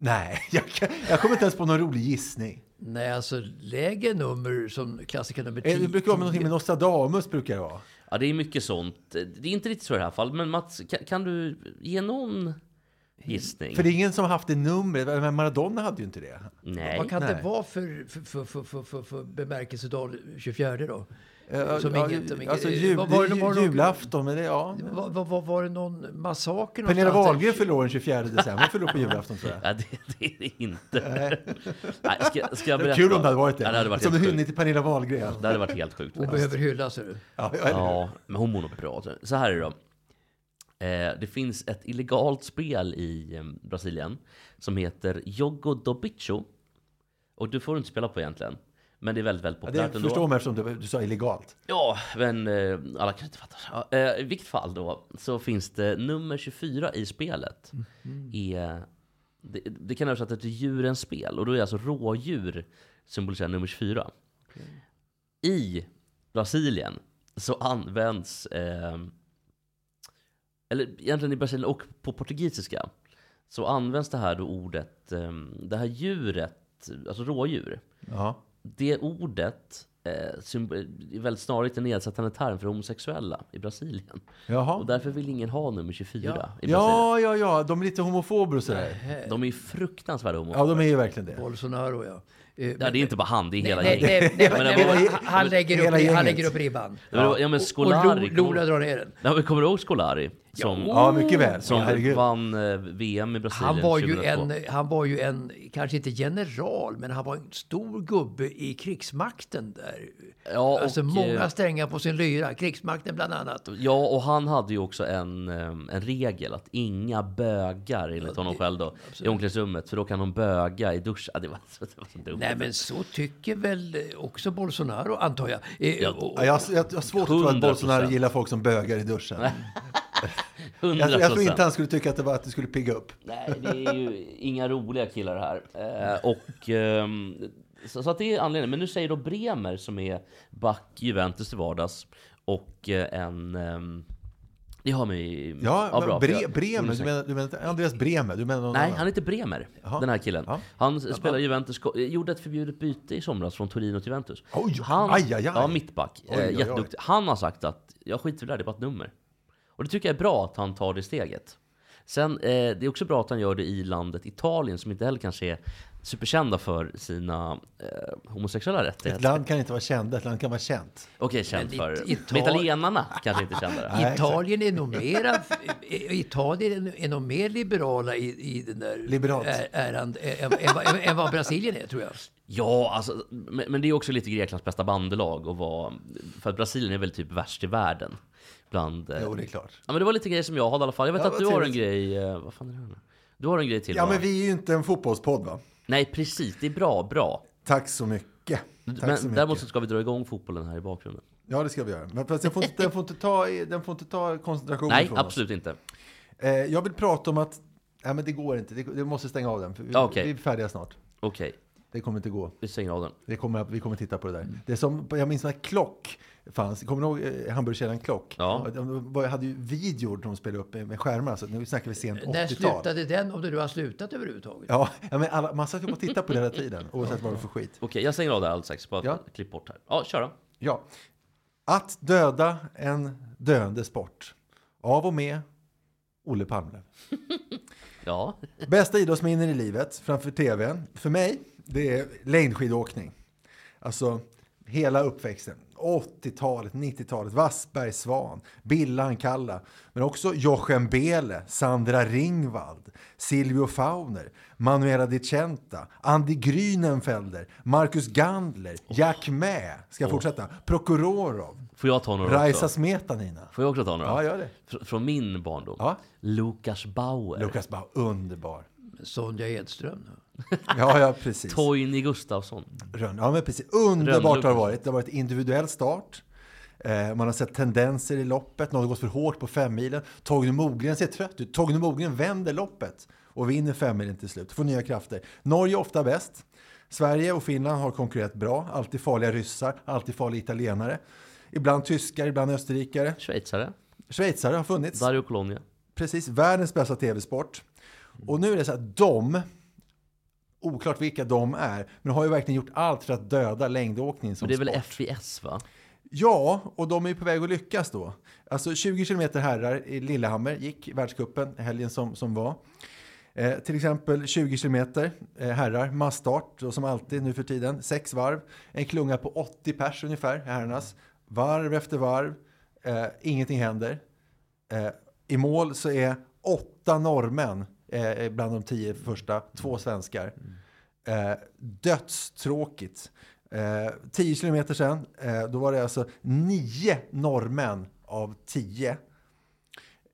nej, jag, kan, jag kommer inte ens på någon rolig gissning. Nej, alltså lägre nummer som klassiker nummer 10. Eh, Det brukar vara någonting med Nostradamus. Brukar det vara. Ja, det är mycket sånt. Det är inte riktigt så i det här fallet, men Mats, kan, kan du ge någon gissning? För det är ingen som har haft det numret. Men Maradona hade ju inte det. Nej. Vad kan Nej. det vara för, för, för, för, för, för, för bemärkelsedag 24 då? Eh, Som ja, inget- som alltså eh, jul, var det- var det julafton, men det, ja. Var, var, var, var det någon massaker Pernilla? Wahlgren fyller år den 24 december. Hon år på julafton tror jag. Ja, det, det är det inte. Nej, ska, ska jag berätta? kul om det hade varit det. Ja, det hade varit Som helt hyllning till Pernilla Wahlgren. Det hade varit helt sjukt. Hon behöver hyllas. hörru. Ja? Ja, men hon mår nog bra. Så här är det då. Eh, det finns ett illegalt spel i eh, Brasilien som heter Jogo do Bicho. Och du får inte spela på egentligen. Men det är väldigt, väldigt Ja, populärt det ändå. förstår man eftersom du, du sa illegalt. Ja, men eh, alla kan inte fatta. Ja, eh, I vilket fall då, så finns det nummer 24 i spelet. Är, det, det kan översätta till djurens spel. Och då är alltså rådjur symboliserar nummer 24. I Brasilien så används, eh, eller egentligen i Brasilien och på portugisiska, så används det här då ordet, eh, det här djuret, alltså rådjur, Ja. Det ordet eh, är väldigt snarligt en nedsättande term för homosexuella i Brasilien. Jaha. Och därför vill ingen ha nummer 24 i Brasilien. Ja, ja, ja, de är lite homofober och sådär. De är fruktansvärda Ja, homofober. de är ju verkligen det. Bolsonaro ja. Eh, Ja, det är inte bara han, det är hela nej, gänget. nej, nej, Men nej, det var- men han- han, lägger hela upp, han gänget. lägger upp ribban. Ja, men- ja men Och Scolari, Lo- Lola drar ner den. ja, men kommer du ihåg Scolari? Som, Ja, mycket väl. som Ja, herregud. vann eh, VM i Brasilien Han var, ju 2002. en, han var ju en, kanske inte general, men han var en stor gubbe i krigsmakten där. Ja, alltså och, många eh, strängar på sin lyra, krigsmakten bland annat. Ja, och han hade ju också en, eh, en regel att inga bögar enligt honom själv då, i omklädningsrummet, för då kan de böga i duschen. Ja, det, var, så- det var så dumt. Nej men så tycker väl också Bolsonaro antar jag. Ja, och- Ja, jag, jag, jag har svårt att tro att 100%. Bolsonaro gillar folk som bögar i duschen. 100%. Jag, jag tror inte han skulle tycka att det, var, att det skulle pigga upp. Nej, det är ju inga roliga killar här. Eh, och, ehm, så, så att det är anledningen. Men nu säger då Bremer, som är back Juventus till vardags, och eh, en... ehm, det har mig... Ja, för Bre, Bremer, du menar, du menar Andreas Bremer? Du menar någon Nej, annan? han heter Bremer, Jaha. den här killen. Ja. Han spelar Juventus, gjorde ett förbjudet byte i somras från Torino till Juventus. Oj, han, aj, aj, aj. Ja, mittback. Oj, oj, eh, oj. jätteduktig. Han har sagt att jag skiter i det det är bara ett nummer. Och det tycker jag är bra att han tar det steget. Sen, eh, det är också bra att han gör det i landet Italien, som inte heller kanske är superkända för sina eh, homosexuella Ett rättigheter. land kan inte vara känt, ett land kan vara känt. Okej, känd Men för... it- Ital- italienarna kanske inte kända. Exakt. Italien är nog mera, Italien är nog mer liberala i, i den där Liberalt. äran än, vad- Brasilien är tror jag. Ja, alltså, men, men det är också lite Greklands bästa bandelag att vara... För att Brasilien är väl typ värst i världen. Bland, eh, Jo, det är klart. Ja, men det var lite grejer som jag hade i alla fall. Jag vet Ja, att du har en grej... eh, Vad fan är det här nu? Du har en grej till Ja, va? men vi är ju inte en fotbollspodd va? Nej, precis. Det är bra, bra. Tack så mycket. Tack så men mycket. däremot så ska vi dra igång fotbollen här i bakgrunden. Ja, det ska vi göra. Men fast den får inte, den får inte, ta, den får inte ta koncentrationen Nej, från absolut inte. oss. Eh, jag vill prata om att... Nej, men det går inte. Det måste stänga av den. För vi, Ja, okej. vi är färdiga snart. Okej, Det kommer inte gå. vi stänger av den. Det kommer, vi kommer titta på det där. Det är som, jag minns när Klock fanns. Kommer du ihåg eh, hamburgerkedjan Klock? Ja. De hade ju videor de spelade upp med, skärmar. Så nu snackar vi sent 80-tal. När slutade den, om det nu har slutat överhuvudtaget? Ja, men alla, man satt ju och tittade på det hela tiden, oavsett vad det var för skit. Okej, jag stänger av det alldeles strax. Bara Ja. klipp bort här. Ja, kör då. Ja. Att döda en döende sport. Av och med Olle Palmlöv. Ja, Bästa idrottsminnen i livet framför tvn, för mig, det är längdskidåkning. Alltså hela uppväxten. 80-talet, 90-talet, Wassberg, Svan, Billan, Kalla. Men också Jochen Bele, Sandra Ringvald, Silvio Fauner, Manuela Di Centa, Andy Grünenfelder, Marcus Gandler, Jack Mä, ska jag fortsätta? Prokurorov, får jag ta några Raisa också? Smetanina. Får jag också ta några? Ja, gör det. Fr- Från min barndom. Ja. Lukas Bauer. Lukas Bau, underbar. Sonja Edström. Ja, ja, precis. Toini Gustafsson. Rönn. Ja, men precis. Underbart har det varit. Det har varit individuell start. Eh, man har sett tendenser i loppet. Någon har gått för hårt på femmilen. Torgny Mogren ser trött ut. Torgny Mogren vänder loppet och vinner femmilen till slut. Får nya krafter. Norge är ofta bäst. Sverige och Finland har konkurrerat bra. Alltid farliga ryssar, alltid farliga italienare. Ibland tyskar, ibland österrikare. Schweizare. Schweizare har funnits. Dario Colonia. Precis, världens bästa tv-sport. Och nu är det så att de, oklart vilka de är, men har ju verkligen gjort allt för att döda längdåkning som Men det är väl sport. FIS va? Ja, och de är ju på väg att lyckas då. Alltså 20 kilometer herrar i Lillehammer gick världscupen helgen som, som var. Eh, till exempel 20 kilometer eh, herrar, massstart, och som alltid nu för tiden, sex varv. En klunga på 80 pers ungefär, herrarnas. Varv efter varv, eh, ingenting händer. Eh, I mål så är åtta norrmän eh, bland de tio första, två svenskar. Eh, dödstråkigt. Eh, 10 kilometer sen, eh, då var det alltså nio norrmän av tio.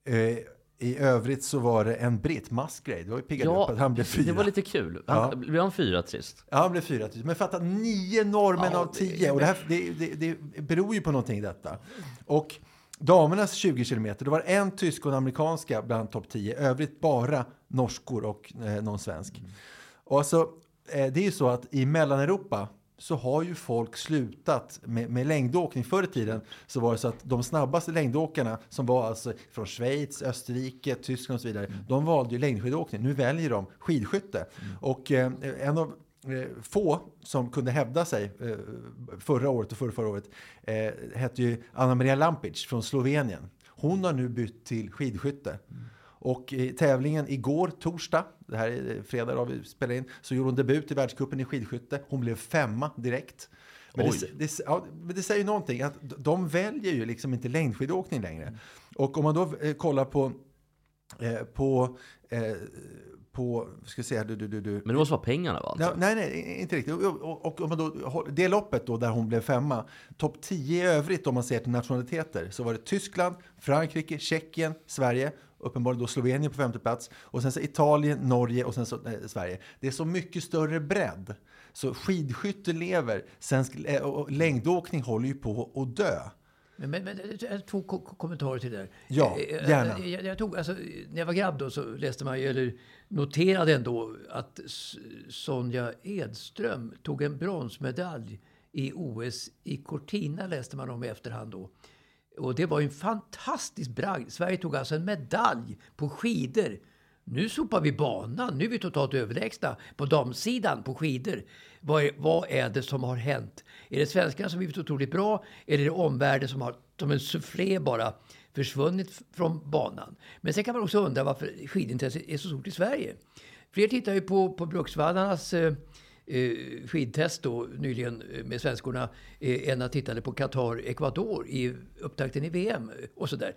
Eh, I övrigt så var det en britt, Musgrave, det var ju piggade upp att han blev fyra. det var lite kul. Han, Blev han fyra trist? Ja, han blev fyra. Men fatta, nio norrmän Ja, av det- tio. Och det, här, det, det, det beror ju på någonting detta. Och damernas 20 kilometer, då var det en tysk och en amerikanska bland topp 10. Övrigt bara norskor och eh, någon svensk. Och alltså, eh, det är ju så att i Mellaneuropa så har ju folk slutat med, med längdåkning. Förr i tiden så var det så att de snabbaste längdåkarna som var alltså från Schweiz, Österrike, Tyskland och så vidare. De valde ju längdskidåkning. Nu väljer de skidskytte. Och eh, en av få som kunde hävda sig eh, förra året och förra, förra året eh, hette ju Anna Maria Lampic från Slovenien. Hon har nu bytt till skidskytte. Och i tävlingen igår, torsdag, det här är fredag då vi spelar in, så gjorde hon debut i världscupen i skidskytte. Hon blev femma direkt. Men det, det, ja, det säger ju någonting, att de väljer ju liksom inte längdskidåkning längre. Och om man då eh, kollar på, eh, på, eh, på, ska säga, du, du, du, du, Men det måste vara pengarna va? Alltså? Nej, nej, inte riktigt. Och, om man då, det loppet då där hon blev femma, topp 10 i övrigt om man ser till nationaliteter, så var det Tyskland, Frankrike, Tjeckien, Sverige, uppenbarligen då Slovenien på femte plats, och sen så Italien, Norge och sen så eh, Sverige. Det är så mycket större bredd. Så skidskytte lever, sen, eh, och längdåkning håller ju på att dö. Men, men, men jag har två ko- ko- kommentarer till det där. Ja, Eh, eh, gärna. Jag, jag tog, alltså, när jag var grabb då så läste man ju, eller noterade ändå att Sonja Edström tog en bronsmedalj i OS i Cortina läste man om i efterhand då. Och det var ju en fantastisk bragd. Sverige tog alltså en medalj på skidor. Nu sopar vi banan. Nu är vi totalt överlägsna på damsidan på skidor. Vad är, vad är det som har hänt? Är det svenskarna som blivit otroligt bra? Eller är det omvärlden som har som en sufflé bara försvunnit från banan? Men sen kan man också undra varför skidintresset är så stort i Sverige. Fler tittar ju på, på Bruksvallarnas eh, eh skidtest då, nyligen eh, med svenskorna eh, än att tittade på Qatar, Ecuador i upptakten i VM eh, och sådär.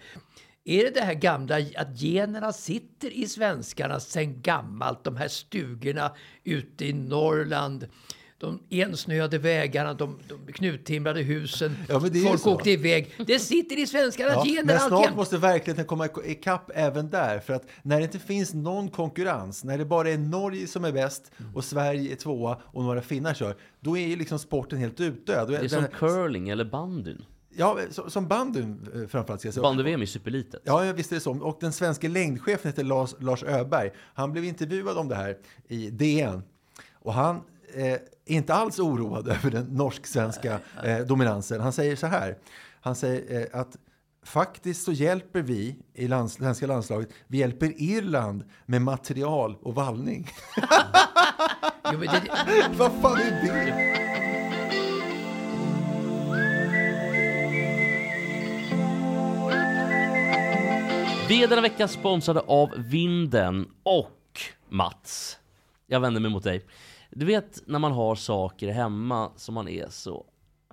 Är det det här gamla att generna sitter i svenskarna sen gammalt? De här stugorna ute i Norrland. De ensnöade vägarna, de, de knuttimrade husen. Ja, Folk åkte iväg. Det sitter i svenskarnas Ja, gener men snart alltjämt. måste verkligheten komma ik- ikapp även där. För att när det inte finns någon konkurrens, när det bara är Norge som är bäst och Sverige är tvåa och några finnar kör, då är ju liksom sporten helt utdöd. Det är som curling eller bandyn. Ja, som, bandyn eh, framförallt. Säga. Bandy-VM är superlitet. Ja, ja, visst är det så. Och den svenska längdchefen heter Lars, Lars Öberg. Han blev intervjuad om det här i DN. Och han eh, inte alls oroad över den norsk-svenska eh, dominansen. Han säger så här. Han säger eh, att faktiskt så hjälper vi i lands, svenska landslaget, vi hjälper Irland med material och vallning. Jo, men det, Vad fan är det? Vi är denna vecka sponsrade av Vinden och Mats. Jag vänder mig mot dig. Du vet när man har saker hemma som man är så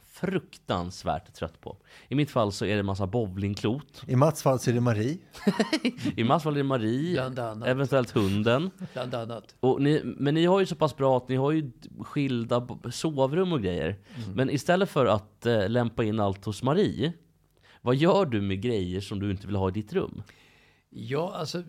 fruktansvärt trött på. I mitt fall så är det en massa bowlingklot. I Mats fall så är det Marie. I Mats fall är det Marie, Bland annat. eventuellt hunden. bland annat. Och ni, men ni har ju så pass bra att ni har ju skilda sovrum och grejer. Men istället för att eh, lämpa in allt hos Marie, vad gör du med grejer som du inte vill ha i ditt rum? Ja, alltså,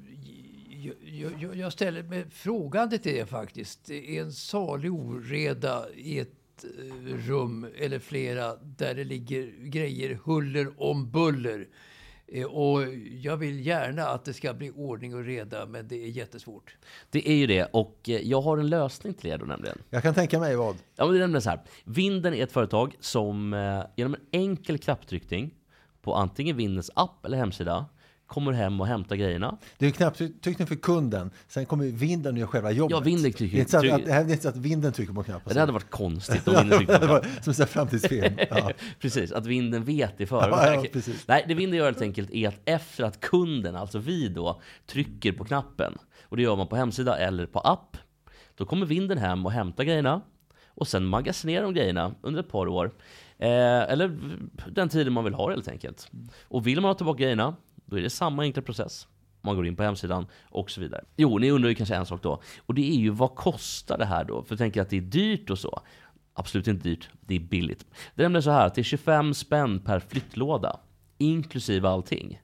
jag, jag- ställer mig frågande till det faktiskt. Det är en salig oreda i ett eh, rum eller flera där det ligger grejer huller om buller. Eh, Och jag vill gärna att det ska bli ordning och reda, men det är jättesvårt. Det är ju det, och eh, jag har en lösning till er då nämligen. Jag kan tänka mig vad. Ja, men det är nämligen så här. Vinden är ett företag som genom en enkel knapptryckning på antingen Vindens app eller hemsida kommer hem och hämtar grejerna. Det är knappt tryckning för kunden. Sen kommer vinden och gör själva jobbet. Ja, vinden trycker- Det är inte så att, är inte så att vinden trycker på knappen. Det hade varit konstigt om vinden tryckte på knappen. som en framtidsfilm. Ja. Precis, att vinden vet i Ja, förväg. ja, precis. Nej, det vinden gör helt enkelt är att efter att kunden, alltså vi då, trycker på knappen, och det gör man på hemsida eller på app, då kommer vinden hem och hämtar grejerna och sen magasinerar de grejerna under ett par år. Eh, eller den tiden man vill ha helt enkelt. Och vill man ha tillbaka grejerna, då är det samma enkla process. Man går in på hemsidan och så vidare. Jo, ni undrar ju kanske en sak då. Och det är ju vad kostar det här då? För tänker att det är dyrt och så. Absolut inte dyrt, det är billigt. Det är nämligen så här att det är 25 spänn per flyttlåda. Inklusive allting.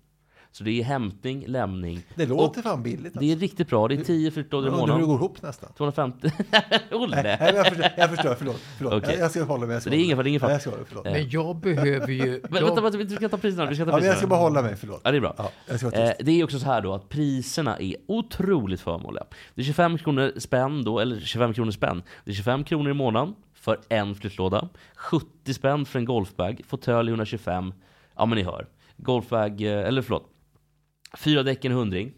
Så det är hämtning, lämning. Det låter fan billigt. Det är riktigt bra, det är 10 flyttlådor i Jag undrar hur det månaden. går ihop nästan. 250... Olle! Nej, nej, jag förstår, jag förstår förlåt. förlåt. Okej. Jag, jag ska hålla mig. Ska Det är ingen fara, ingen fara. Nej, Jag ska hålla mig, förlåt. Men jag behöver ju... Men, vänta, vänta, vi ska ta priserna, vi ska ta Ja, men jag ska priserna. bara hålla mig, förlåt. Ja, det är bra. Ja, jag ska vara Eh, det är också så här då att priserna är otroligt förmånliga. Det är 25 kronor spänn då, eller 25 kronor spänn. Det är 25 kronor i månaden för en flyttlåda. 70 spänn för en golfbag. Fåtölj 125. Ja men ni hör. Golfbag, eh, eller förlåt. Fyra däck en hundring.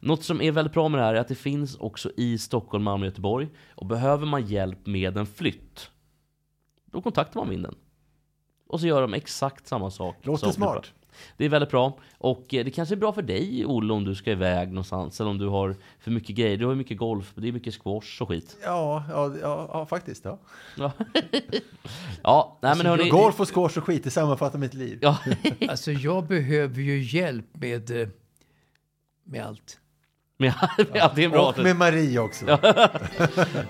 Något som är väldigt bra med det här är att det finns också i Stockholm, Malmö och Göteborg. Och behöver man hjälp med en flytt, då kontaktar man Vinden. Och så gör de exakt samma sak. Låter smart. Det är väldigt bra. Och eh, det kanske är bra för dig, Olle, om du ska iväg någonstans. Eller om du har för mycket grejer. Du har ju mycket golf, det är mycket squash och skit. Ja, ja, ja, ja faktiskt. Ja. Ja, ja nej men hörni. Golf och squash och skit, det sammanfattar mitt liv. Ja, Alltså jag behöver ju hjälp med, eh, med allt. men ja, det är bra. Och med Marie också.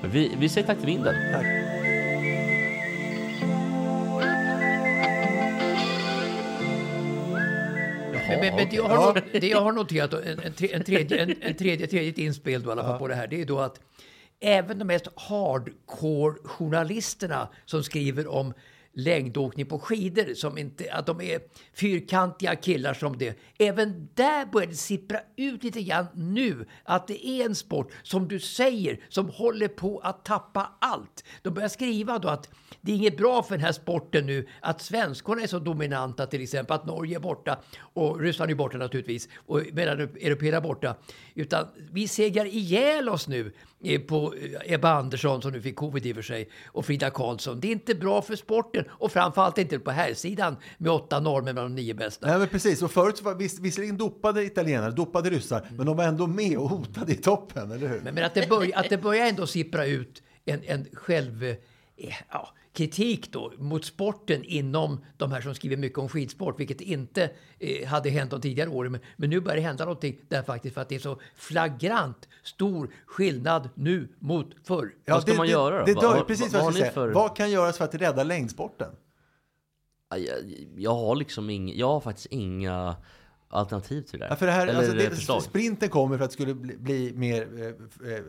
Vi, vi säger tack till vinden. Men, men, men det, jag har, det jag har noterat, en, en, tredje, en, en tredje, tredje inspel då, i alla fall på det här, det är då att även de mest hardcore-journalisterna som skriver om längdåkning på skidor, som inte, att de är fyrkantiga killar som det. Även där börjar det sippra ut lite grann nu att det är en sport, som du säger, som håller på att tappa allt. De börjar skriva då att det är inget bra för den här sporten nu att svenskorna är så dominanta till exempel, att Norge är borta och Ryssland är borta naturligtvis och medan européerna är borta. Utan vi segrar ihjäl oss nu på eh, Ebba Andersson som nu fick covid i och för sig och Frida Karlsson. Det är inte bra för sporten och framförallt inte på här sidan med åtta norrmän bland de nio bästa. Nej men precis, och förut var viss, visserligen dopade italienare, dopade ryssar, men de var ändå med och hotade i toppen, eller hur? Men, men att, det börjar, att det börjar ändå sippra ut en, en själv... eh, Ja, kritik då mot sporten inom de här som skriver mycket om skidsport, vilket inte eh, hade hänt de tidigare åren. Men, men nu börjar det hända någonting där faktiskt för att det är så flagrant stor skillnad nu mot förr. Vad ska man göra då? Det dör, vad- precis vad vad, jag säga. för- Vad kan göras för att rädda längdsporten? Jag, jag har liksom ing, jag har faktiskt inga alternativ till det. Ja, för det här, Eller alltså, det, sprinten kommer för att det skulle bli, bli mer eh, eh,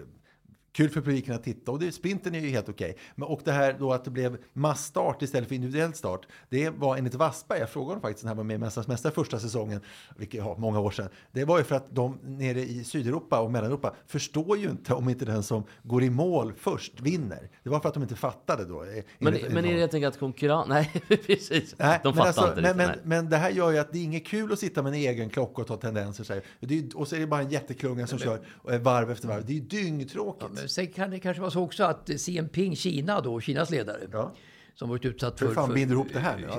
kul för publiken att titta. Och det, sprinten är ju helt okej. Men Och det här då att det blev massstart istället för individuell start. Det var enligt Wassberg, jag frågade honom faktiskt när han var med i Mästarnas Mästare första säsongen, vilket ja, många år sedan. Det var ju för att de nere i Sydeuropa och Mellaneuropa förstår ju inte om inte den som går i mål först vinner. Det var för att de inte fattade då. eh, Men, enligt- men är det helt enkelt att konkurrens... Nej, precis. Nej, De men, fattar alltså, inte men, riktigt. men, men det här gör ju att det är inget kul att sitta med en egen klocka och ta tendenser. Så här. Det är, och så är det bara en jätteklunga som kör eh, varv efter varv. Det är ju dyngtråkigt. Men sen kan det kanske vara så också att Xi Jinping, Kina då, Kinas ledare, Ja. som varit utsatt Hur för... fan för binder ihop det här.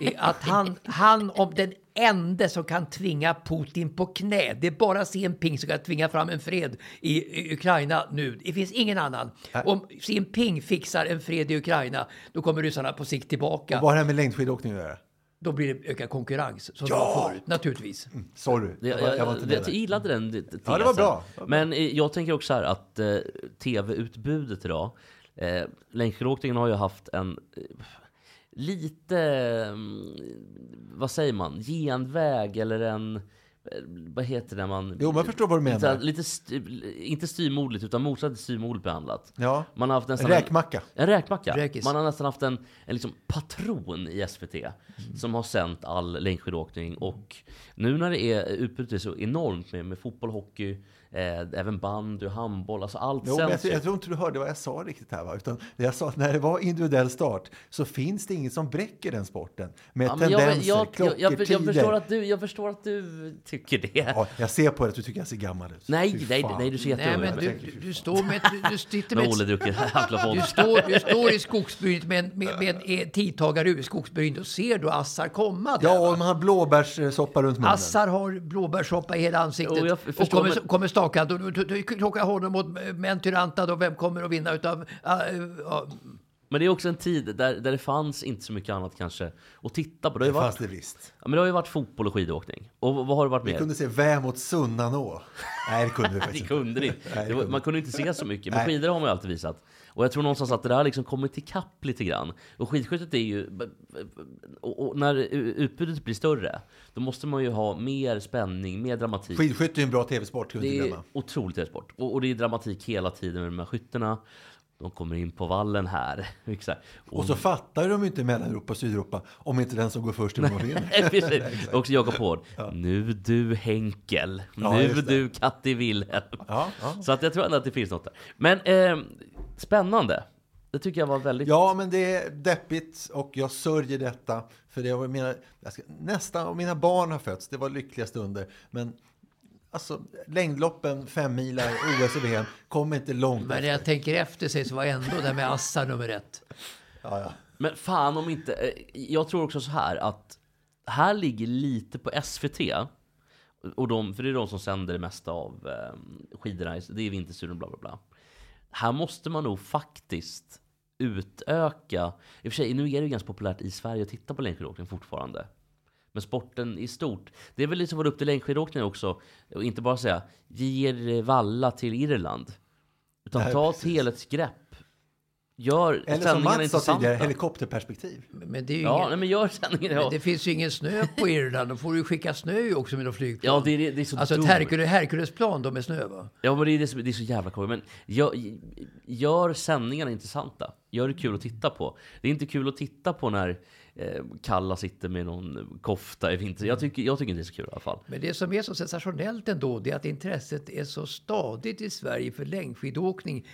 Eh, att han, han om den enda som kan tvinga Putin på knä. Det är bara Xi Jinping som kan tvinga fram en fred i Ukraina nu. Det finns ingen annan. Om Xi Jinping fixar en fred i Ukraina, då kommer ryssarna på sikt tillbaka. Och vad har det här med längdskidåkning att göra? Då blir det ökad konkurrens, som Ja! förut, naturligtvis. Sorry, Det, jag, jag, var- jag var inte med jag, gillade den tesen. Ja, det var bra. Men eh, jag tänker också här att eh, tv-utbudet idag, eh, längdskidåkningen har ju haft en eh, lite, mm, vad säger man, genväg eller en, eh, vad heter det när man... Jo, jag förstår vad du menar. Lite, lite st- inte styrmodligt, utan motsatt till styrmodligt behandlat. Ja. Man har haft nästan Räkmacka. En, en räkmacka. Räkis. Man har nästan haft en, en liksom patron i SVT som har sänt all längdskidåkning. Och nu när det är utbudet så enormt med, med fotboll, hockey, eh, även bandy och handboll. Alltså allt Jo, jag, jag tror inte du hörde vad jag sa riktigt här. Va? Utan det jag sa att när det var individuell start så finns det inget som bräcker den sporten. Med Ja, jag, tendenser, jag, jag, klockor, jag, jag, tider. förstår att du, jag förstår att du tycker det. Ja, jag ser på det att du tycker jag ser gammal ut. Nej, nej, nej, du ser Nej, jätteung men ut. du, du, du står med, du, du sitter med du står, du står i skogsbrynet med en, med, med eh, tidtagare ur skogsbrynet och ser du Assar komma där. Ja, och man har blåbärssoppa runt munnen. Assar har blåbärssoppa i hela ansiktet Jo, jag och kommer, men- kommer stakande. Och du, klockar honom mot Mentyranta då, vem kommer att vinna utav... Uh, Men det är också en tid där, där det fanns inte så mycket annat kanske att titta på. Det har ju Det varit, fanns det visst. ja, men det har ju varit fotboll och skidåkning. Och vad har det varit Vi mer? kunde se Vä mot Sunnanå. Nej, det kunde vi Det faktiskt inte. ni. Det var, kunde man kunde inte se så mycket. Men skidor har man ju alltid visat. Och jag tror någonstans att det där liksom kommit ikapp lite grann. Och skidskyttet är ju... Och, och när utbudet blir större, då måste man ju ha mer spänning, mer dramatik. Skidskytte är en bra tv-sport, det är otroligt e-sport. Och, och det är dramatik hela tiden med de här skytterna. De kommer in på vallen här. Exakt. Och så fattar de ju inte Mellaneuropa och Sydeuropa om inte den som går först i mål vinner. Precis. Och Jakob Hård. Nu du Henkel. Ja, nu du Katte Wilhelm. Ja, ja. Så att jag tror ändå att det finns något där. Men eh, spännande. Det tycker jag var väldigt... Ja, men det är deppigt och jag sörjer detta. För det var mina, jag ska, nästan, och mina barn har fötts, det var lyckliga stunder. Men alltså, längdloppen, fem milar, OS och VM, kom inte långt Men när jag tänker efter sig så var ändå det med Assa nummer ett. Ja, ja. Men fan om inte... eh, Jag tror också så här att här ligger lite på SVT. Och de, för det är de som sänder det mesta av eh, skidorna. Det är vinterstudion bla bla bla. Här måste man nog faktiskt utöka. I och för sig, nu är det ju ganska populärt i Sverige att titta på längdskidåkning fortfarande. Men sporten i stort. Det är väl lite som var upp till längdskidåkningen också. Och inte bara säga, vi ger valla till Irland. Utan Nej, ta ett precis. helhetsgrepp. Gör Eller som Mats sa tidigare, helikopterperspektiv. Men det, är ju Ja, ingen, nej, men gör sändningen. Ja, men det finns ju ingen snö på Irland. Då får du ju skicka snö också med något flygplan. ja det, är, det är så Alltså ett dumt. Hercules, Herculesplan då med snö va? Ja, men det är, det är så jävla konstigt. Men gör, gör sändningarna intressanta. Gör det kul att titta på. Det är inte kul att titta på när eh, Kalla sitter med någon kofta i vinter. Jag tycker, jag tycker inte det är så kul i alla fall. Men det som är så sensationellt ändå det är att intresset är så stadigt i Sverige för längdskidåkning.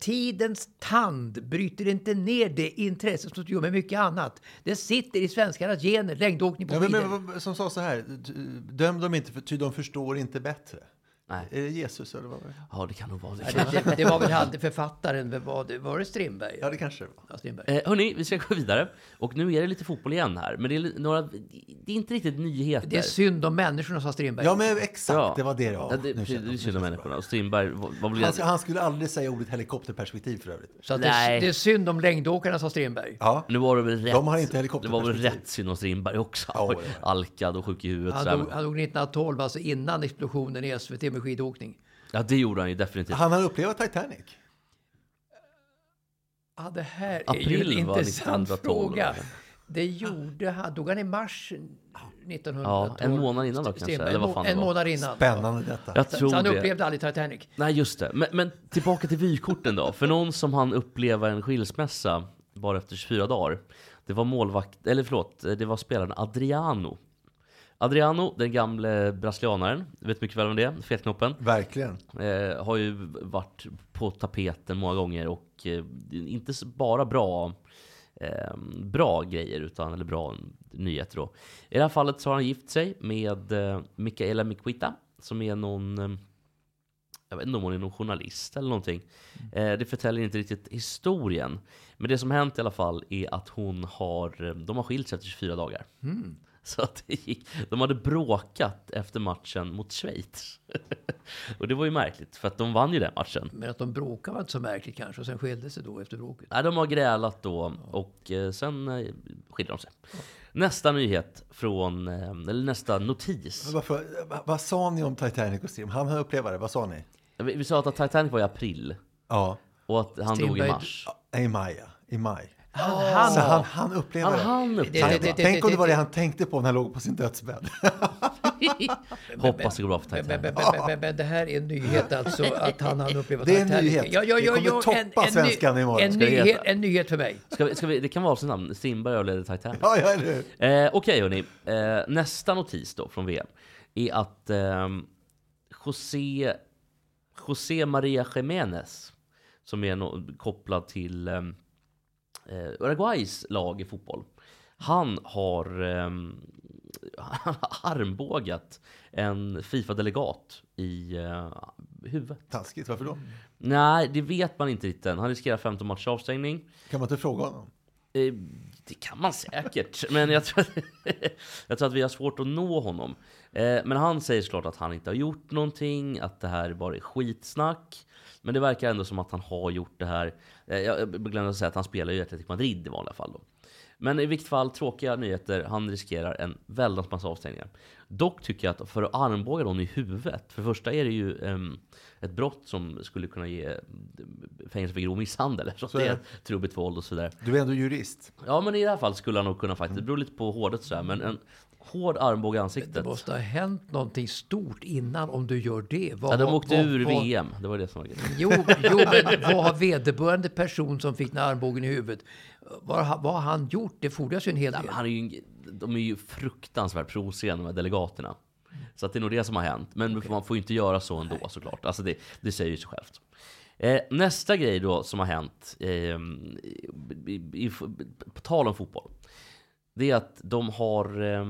Tidens tand bryter inte ner det intresset som det gör med mycket annat. Det sitter i svenskarnas gener, längdåkning på Ja, men, skidor. men, som sa så här, döm dem inte för ty de förstår inte bättre. Nej. Är det Jesus eller vad var det? Ja, det kan nog vara det. Ja, det, det, det var väl alltid författaren, var det, var det Strindberg? Ja, det kanske det var. Ja, Strindberg. Eh, hörni, vi ska gå vidare. Och nu är det lite fotboll igen här. Men det är, några, det är inte riktigt nyheter. Det är synd om människorna, sa Strindberg. Ja, men exakt, Ja. det var det. Ja, det, det, det är synd om människorna. Och Strindberg var, väl... Han, han skulle aldrig säga ordet helikopterperspektiv för övrigt. Så Nej. det är synd om längdåkarna, sa Strindberg. Ja, Nu var det väl rätt. De har inte Det var väl helikopterperspektiv. rätt synd om Strindberg också. Ja. Alkad och sjuk i huvudet. Han dog, han dog 1912, alltså innan explosionen i SVT med skidåkning. Ja, det gjorde han ju definitivt. Han har upplevt Titanic. Ja, det här är April ju en var intressant 1912. fråga. Det gjorde han. Dog han i mars 1912? Ja, en månad innan då kanske, eller vad En fan det En månad innan. Spännande detta. Jag Så tror han det. upplevde aldrig Titanic. Nej, just det. Men, men tillbaka till vykorten då. För någon som han uppleva en skilsmässa bara efter 24 dagar. Det var målvakt, eller förlåt, det var spelaren Adriano. Adriano, den gamle brasilianaren, vet mycket väl om det, fetknoppen. Verkligen. Eh, har ju varit på tapeten många gånger och eh, inte bara bra, eh, bra grejer, utan, eller bra nyheter då. I det här fallet så har han gift sig med eh, Mikaela Miquita, som är någon, eh, jag vet inte om hon är någon journalist eller någonting. Eh, det förtäljer inte riktigt historien. Men det som hänt i alla fall är att hon har, eh, de har skilt sig efter 24 dagar. Så att det gick, de hade bråkat efter matchen mot Schweiz. och det var ju märkligt, för att de vann ju den matchen. Men att de bråkade var inte så märkligt kanske. Och sen skilde sig då efter bråket. Nej, de har grälat då och eh, sen eh, skiljer de sig. Nästa nyhet från, eh, eller nästa notis. Varför, vad, sa ni om Titanic och Strim? Han har upplevt det, vad sa ni? Vi, vi sa att Titanic var i april Ja, och att han dog i Strindberg- mars. i maj. ja. I maj. Han, Så han, han upplevde Han det. hann upp Det- Tänk, det- det- tänk om det var det det- han tänkte på när han låg på sin dödsbädd. Hoppas det går bra för Titanic. men, det här är en nyhet alltså att han hann uppleva Det är en nyhet. Ja, ja, Det ja, kommer ja, toppa en, svenskan en, imorgon. En, Ska det nyhet, en nyhet för mig. Ska vi, ska vi, det kan vara avsnitt namn. Strindberg överlevde Titanic. Ja, ja? Eh, Okej hörni, eh, nästa notis då från VM är att eh, José, José Maria Jiménez, som är no kopplad till eh, eh, Uruguays lag i fotboll, han har, eh, armbågat en Fifa-delegat i eh, huvudet. Taskigt, varför då? Nej, det vet man inte riktigt än. Han riskerar 15 matchers avstängning. Kan man inte fråga honom? Eh, det kan man säkert, men jag tror, att, jag tror att vi har svårt att nå honom. Eh, men han säger såklart att han inte har gjort någonting, att det här bara är skitsnack. Men det verkar ändå som att han har gjort det här. Eh, jag glömde säga att han spelar ju i Atletico Madrid i vanliga fall. Då. Men i vilket fall, tråkiga nyheter. Han riskerar en väldans massa avstängningar. Dock tycker jag att för att armbåga någon i huvudet. För det första är det ju ehm, ett brott som skulle kunna ge eh, fängelse för grov misshandel. Så, Så det är det. trubbigt våld och sådär. Du är ändå jurist. Ja, men i det här fallet skulle han nog kunna faktiskt. Det beror lite på hårdet sådär. Men en hård armbåge i Det ansiktet. måste ha hänt någonting stort innan om du gör det. Vad, Ja, de åkte vad- ur vad- VM. Det var det som var grejen. Jo, jo, men vad har vederbörande person som fick den armbågen i huvudet, vad, har- vad har han gjort? Det fordras ju en hel Ja, del. men han är ju, en- de är ju fruktansvärt provocerande de här delegaterna. Så att det är nog det som har hänt. Men man får ju inte göra så ändå såklart. Alltså det, det säger ju sig självt. Eh, nästa grej då som har hänt, eh, i, i, på tal om fotboll, det är att de har eh,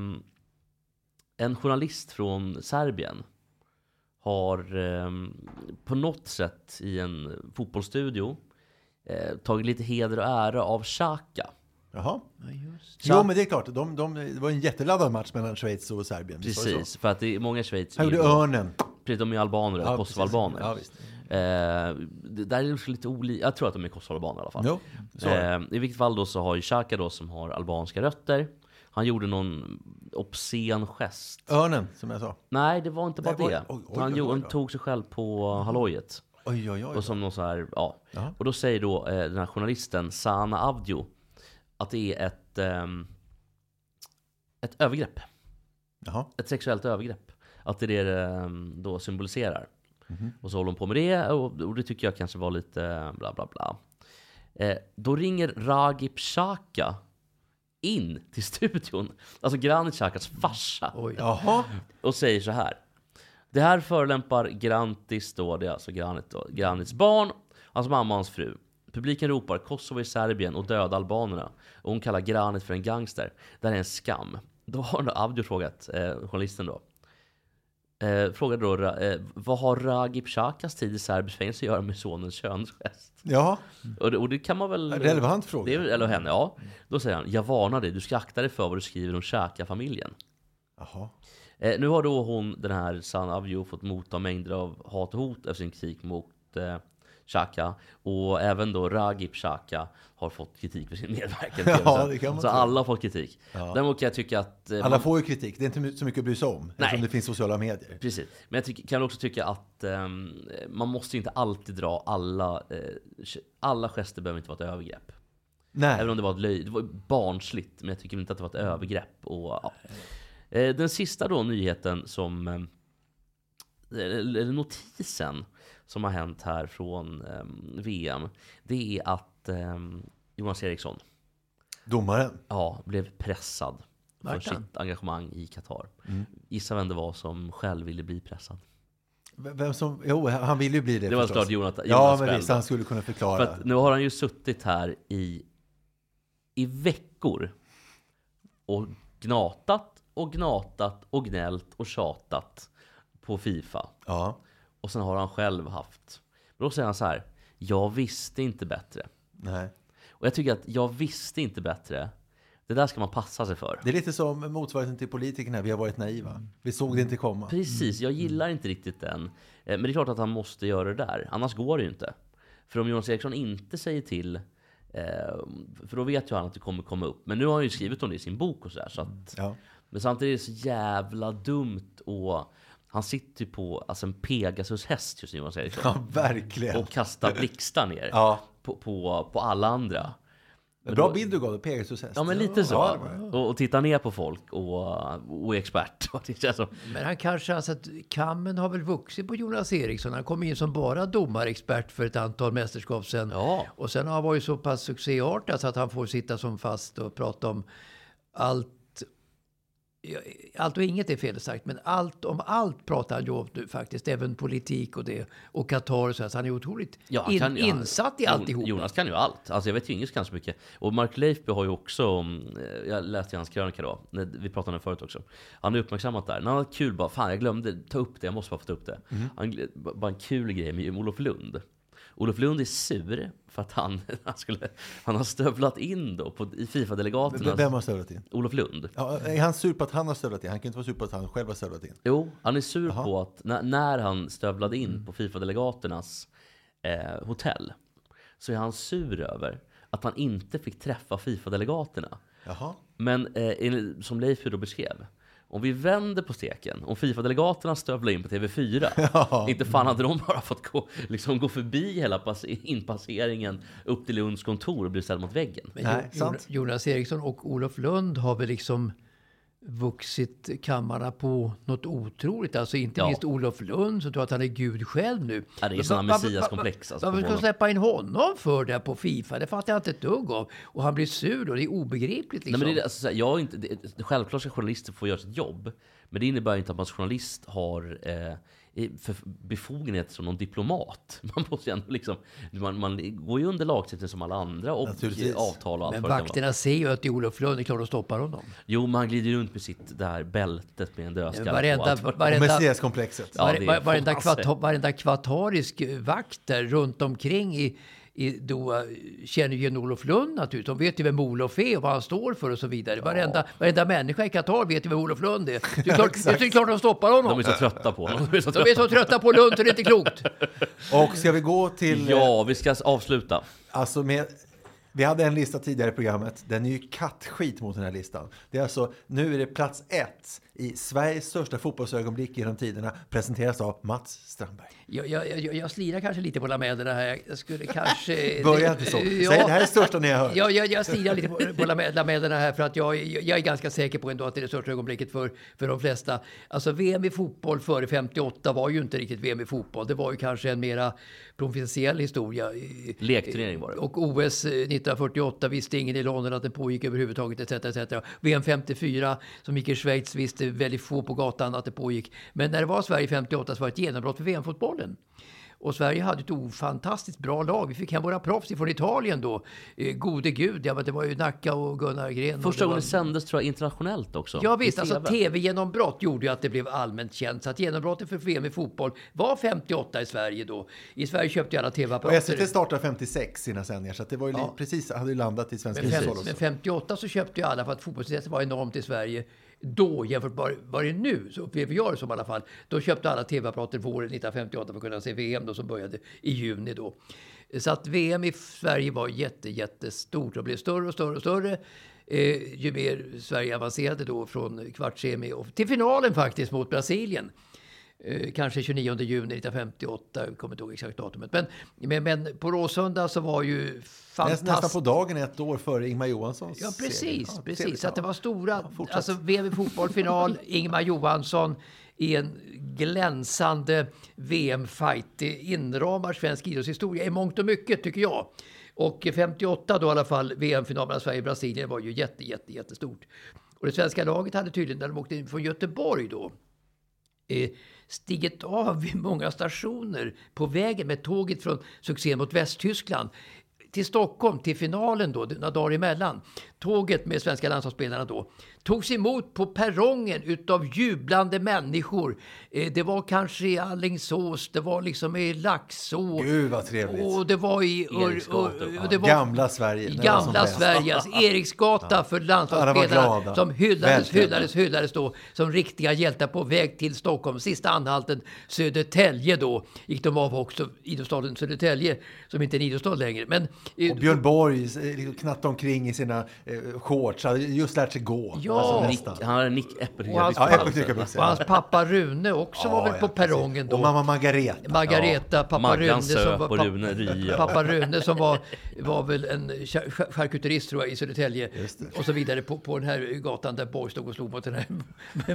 en journalist från Serbien har eh, på något sätt i en fotbollsstudio eh, tagit lite heder och ära av Xhaka. Jaha. Ja, just. Jo, men det är klart. De, de, det var en jätteladdad match mellan Schweiz och Serbien. det? Precis, för att det är många Schweiz. Han är gjorde örnen. Precis, de är albaner, Ja, kosovoalbaner. Ja, visst. Eh, det där är också lite olika, jag tror att de är kosovoalbaner i alla fall. Jo, det. Eh, I vilket fall då så har ju Xhaka då som har albanska rötter, han gjorde någon obscen gest. Örnen, som jag sa. Nej, det var inte bara Nej, det. oj, oj, han oj, tog sig själv på hallojet. Oj, oj, oj. Och som någon så här, ja. Jaha. Och då säger då eh, den här journalisten, Sana Avdio, att det är ett, ehm, ett övergrepp. Jaha. Ett sexuellt övergrepp. Att det är det det ehm, då symboliserar. Mhm. Och så håller de på med det, och, och det tycker jag kanske var lite bla bla bla. Eh, då ringer Ragip Xhaka in till studion, alltså Granit Xhakas farsa, Oj. Jaha. och säger så här. Det här förolämpar Grantis då, det är alltså Granit då, Granits barn, hans mamma och hans fru. Publiken ropar Kosovo i Serbien och döda albanerna. Och hon kallar Granit för en gangster. Det här är en skam. Då har då Avdio frågat, eh, journalisten då. Eh, frågade då, eh, vad har Ragip Xhakas tid i serbisk fängelse att göra med sonens könsgest? Ja, Och det, och det kan man väl... relevant fråga. Det är, eller henne, ja. Då säger han, jag varnar dig, du ska akta dig för vad du skriver om Xhaka-familjen. Jaha. Eh, nu har då hon, den här San Avio, fått motta mängder av hat och hot efter sin kritik mot eh, Xhaka. Och även då Ragip Xhaka har fått kritik för sin medverkan. Ja, det kan man Så alla har fått kritik. Ja. Däremot kan jag tycka att... eh, Alla man- får ju kritik. Det är inte så mycket att bry sig om. Eftersom det finns sociala medier. Precis. Men jag tycker, kan också tycka att ehm, man måste inte alltid dra alla... Eh, alla gester behöver inte vara ett övergrepp. Nej. Även om det var ett löj, det var barnsligt, men jag tycker inte att det var ett övergrepp. Och, ja. Eh, Den sista då nyheten som, eh, eller notisen som har hänt här från eh, VM, det är att eh, Jonas Eriksson Domaren. ja, blev pressad för sitt engagemang i Qatar. Mm. Gissa vem det var som själv ville bli pressad? Vem som... Jo, han vill ju bli det Det var förstås. såklart Jonas, Jonas Ja, men visst. Han skulle kunna För förklara. att nu har han ju suttit här i, i veckor och gnatat och gnatat och gnällt och tjatat på Fifa. Ja. Och sen har han själv haft... Men då säger han så här. Jag visste inte bättre. Nej. Och jag tycker att jag visste inte bättre. Det där ska man passa sig för. Det är lite som motsvarigheten till politikerna. Vi har varit naiva. Vi såg det inte komma. Precis, jag gillar inte riktigt den. Eh, Men det är klart att han måste göra det där. Annars går det ju inte. För om Jonas Eriksson inte säger till, eh, för då vet ju han att det kommer komma upp. Men nu har han ju skrivit om det i sin bok och sådär. Så att, Ja. Men samtidigt är det så jävla dumt och han sitter ju på alltså en Pegasus-häst just nu, Jonas Eriksson. ja, verkligen. Och kastar blixtar ner Ja. på, på, på alla andra. Bra bild du gav, Pegasus häst. Ja men lite så. Ja, Och, och titta ner på folk och, och är expert. Men han kanske, alltså att kammen har väl vuxit på Jonas Eriksson. Han kom in som bara domarexpert för ett antal mästerskap sedan. Ja. Och sen har han varit så pass succéartad så att han får sitta som fast och prata om allt. Ja, Allt och inget är fel sagt, men allt om allt pratar han ju om nu faktiskt. Även politik och det. Och Qatar och så här. Så han är otroligt Ja, han in, kan ju- han- insatt i Jo- alltihop. Jonas kan ju allt. Alltså jag vet ju inget så mycket. Och Mark Leifby har ju också, mm, jag läste hans krönika då, vi pratade om det förut också. Han har uppmärksammat det här. När han kul bara, fan jag glömde ta upp det, jag måste bara få ta upp det. Mhm. Han, bara en kul grej med Olof Lund. Olof Lund är sur för att han, han, skulle, han har stövlat in då på, i Fifa-delegaterna. Vem har stövlat in? Olof Lund. Ja, är han sur på att han har stövlat in? Han kan inte vara sur på att han själv har stövlat in. Jo, han är sur på att när, när han stövlade in på Fifa-delegaternas eh, hotell så är han sur över att han inte fick träffa Fifa-delegaterna. Jaha. Men eh, som Leif då beskrev, om vi vänder på steken, om Fifa-delegaterna stövlar in på TV4, inte fan hade de bara fått gå, liksom gå förbi hela pass- inpasseringen upp till Lunds kontor och bli ställd mot väggen. Men Nej, Jo- sant. Jonas Eriksson och Olof Lund har väl liksom vuxit kammarna på något otroligt. Alltså inte Ja. minst Olof Lund som tror att han är Gud själv nu. Ja, det är sådana messiaskomplex, alltså, Varför ska honom. släppa in honom för det på Fifa? Det fattar jag inte ett dugg av. Och han blir sur och det är obegripligt liksom. Nej, men det, är, alltså, så här, jag inte, det, självklart ska journalister få göra sitt jobb. Men det innebär inte att man som journalist har eh, för befogenhet som någon diplomat. Man, måste ändå liksom, man, man går ju under lagstiftningen som alla andra och avtal och allt Men vakterna ser ju att det är Olof Lund, det är klart att stoppa honom. Jo, men han glider runt med sitt där bältet med en dödskalle Varenda, på. varenda, Mercedes-komplexet. Ja, varenda, varenda kvartarisk vakt där runt omkring i, i Doha känner ju igen Olof Lund naturligtvis. De vet ju vem Olof är och vad han står för och så vidare. Varenda, varenda människa i Qatar vet ju vem Olof Lund är. Det är klart, det är klart de stoppar honom. De är så trötta på honom. De är så De är så trötta på Lund så det är inte klokt. Och ska vi gå till... Ja, vi ska avsluta. Alltså med, vi hade en lista tidigare i programmet. Den är ju kattskit mot den här listan. Det är alltså, nu är det plats ett i Sveriges största fotbollsögonblick genom tiderna. Presenteras av Mats Strandberg. Jag, jag, jag, jag slirar kanske lite på lamäderna här. Jag skulle kanske... Börja inte så. Säg Ja. det här är det största ni har hört. Ja, jag, jag slirar lite på, på lamäderna här för att jag, jag, jag är ganska säker på ändå att det är det största ögonblicket för, för de flesta. Alltså VM i fotboll före 58 var ju inte riktigt VM i fotboll. Det var ju kanske en mera provinsiell historia. Lekturnering var det. Och OS 1948 visste ingen i London att det pågick överhuvudtaget etc. etc. VM 54 som gick i Schweiz visste väldigt få på gatan att det pågick. Men när det var Sverige 58 så var det ett genombrott för VM-fotbollen. Och Sverige hade ett ofantastiskt bra lag. Vi fick hem våra proffs från Italien då. Eh, gode gud, ja, men det var ju Nacka och Gunnar Gren. och Första det gången var... det sändes tror jag internationellt också. Ja visst, alltså TV. tv-genombrott gjorde ju att det blev allmänt känt. Så att genombrottet för VM i fotboll var 58 i Sverige då. I Sverige köpte ju alla Och tv-apparater. SVT startade 56 sina sändningar, så att det var ju Ja. precis, hade ju landat i svenska hushåll men också. 58 så köpte ju alla för att fotbollsintresset var enormt i Sverige. Då jämfört med vad det är nu, så upplever jag det som i alla fall. Då köpte alla tv-apparater våren 1958 för att kunna se VM då som började i juni då. Så att VM i Sverige var jätte, jättestort och blev större och större och större. Eh, ju mer Sverige avancerade då från kvartssemi till finalen faktiskt mot Brasilien. Eh, kanske 29 juni 1958, jag kommer inte ihåg exakt datumet. Men, men, men på Råsunda så var ju fantastiskt. nästan på dagen ett år före Ingmar Johanssons Ja, precis. Ja, precis. trevligt. Så det var stora, fortsätt. alltså VM i fotboll-final, Ingmar Johansson i en glänsande VM-fight. Det inramar svensk idrottshistoria i mångt och mycket, tycker jag. Och 58 då i alla fall, VM-final mellan Sverige och Brasilien var ju jätte, jätte, jättestort. Och det svenska laget hade tydligen, när de åkte in från Göteborg då, eh, stigit av vid många stationer på vägen med tåget från succén mot Västtyskland till Stockholm, till finalen då, några dagar emellan. Tåget med svenska landslagsspelarna då togs emot på perrongen utav jublande människor. Eh, det var kanske i Alingsås, det var liksom i Laxå. Gud vad trevligt. Och det var i... Ur, ur, och det var, Gamla Sverige. gamla. Sverige, alltså Eriksgata för Alla var landslagsspelarna glada. som hyllades, hyllades, hyllades då som riktiga hjältar på väg till Stockholm. Sista anhalten Södertälje då gick de av också, idrottsstaden Södertälje som inte är en idrottsstad längre. Men, eh, Och Björn Borg eh, knattade omkring i sina eh, shorts, hade just lärt sig gå. Ja. Alltså, Nick, nästan. han hade Nick Och hans. Ja, och hans pappa Rune också var väl på perrongen då. Och mamma Margareta. Margareta, pappa Maggan Rune söp som var, och Rune Rie. pappa Rune som var, var väl en char- char- charkuterist tror jag i Södertälje. Och så vidare på, på den här gatan där Borg stod och slog mot den här,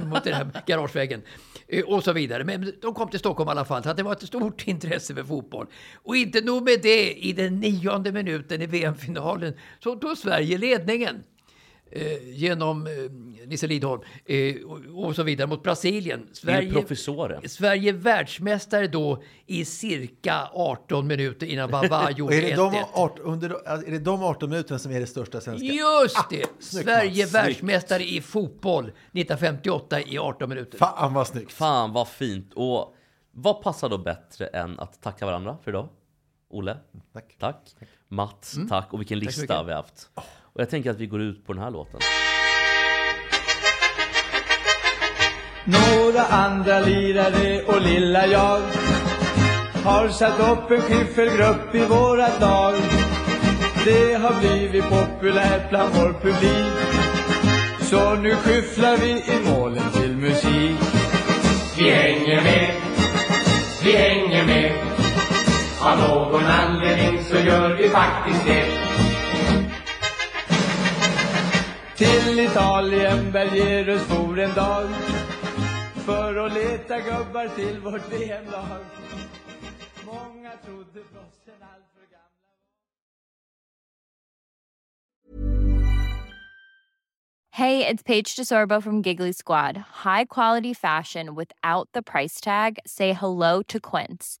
mot den här garageväggen. Eh, Och så vidare. Men de kom till Stockholm i alla fall. Så att det var ett stort intresse för fotboll. Och inte nog med det, i den nionde minuten i VM-finalen så tog Sverige ledningen genom eh, Nisse Lidholm eh, och, och så vidare mot Brasilien. Sverige... Professore. Sverige världsmästare då i cirka 18 minuter innan Bava gjorde är, det de 1-1. 18, under, är det de 18 minuterna som är det största svenska? Just det! snyggt, Sverige Mats. världsmästare i fotboll 1958 i 18 minuter. Fan vad snyggt. Fan vad fint. Och vad passar då bättre än att tacka varandra för idag? Olle? Tack. Tack. Mats, tack. Och vilken lista mycket. vi har haft. Och jag tänker att vi går ut på den här låten. Några andra lirare och lilla jag har satt upp en skiffelgrupp i vårat lag. Det har blivit populärt bland vår publik. Så nu skyfflar vi i målen till musik. Vi hänger med, vi hänger med. Av någon anledning så gör vi faktiskt det. Till Italien for en dag för att leta gubbar till vårt VM-lag. Många trodde Hey, it's Paige DeSorbo from Giggly Squad. High quality fashion without the price tag. Say hello to Quince.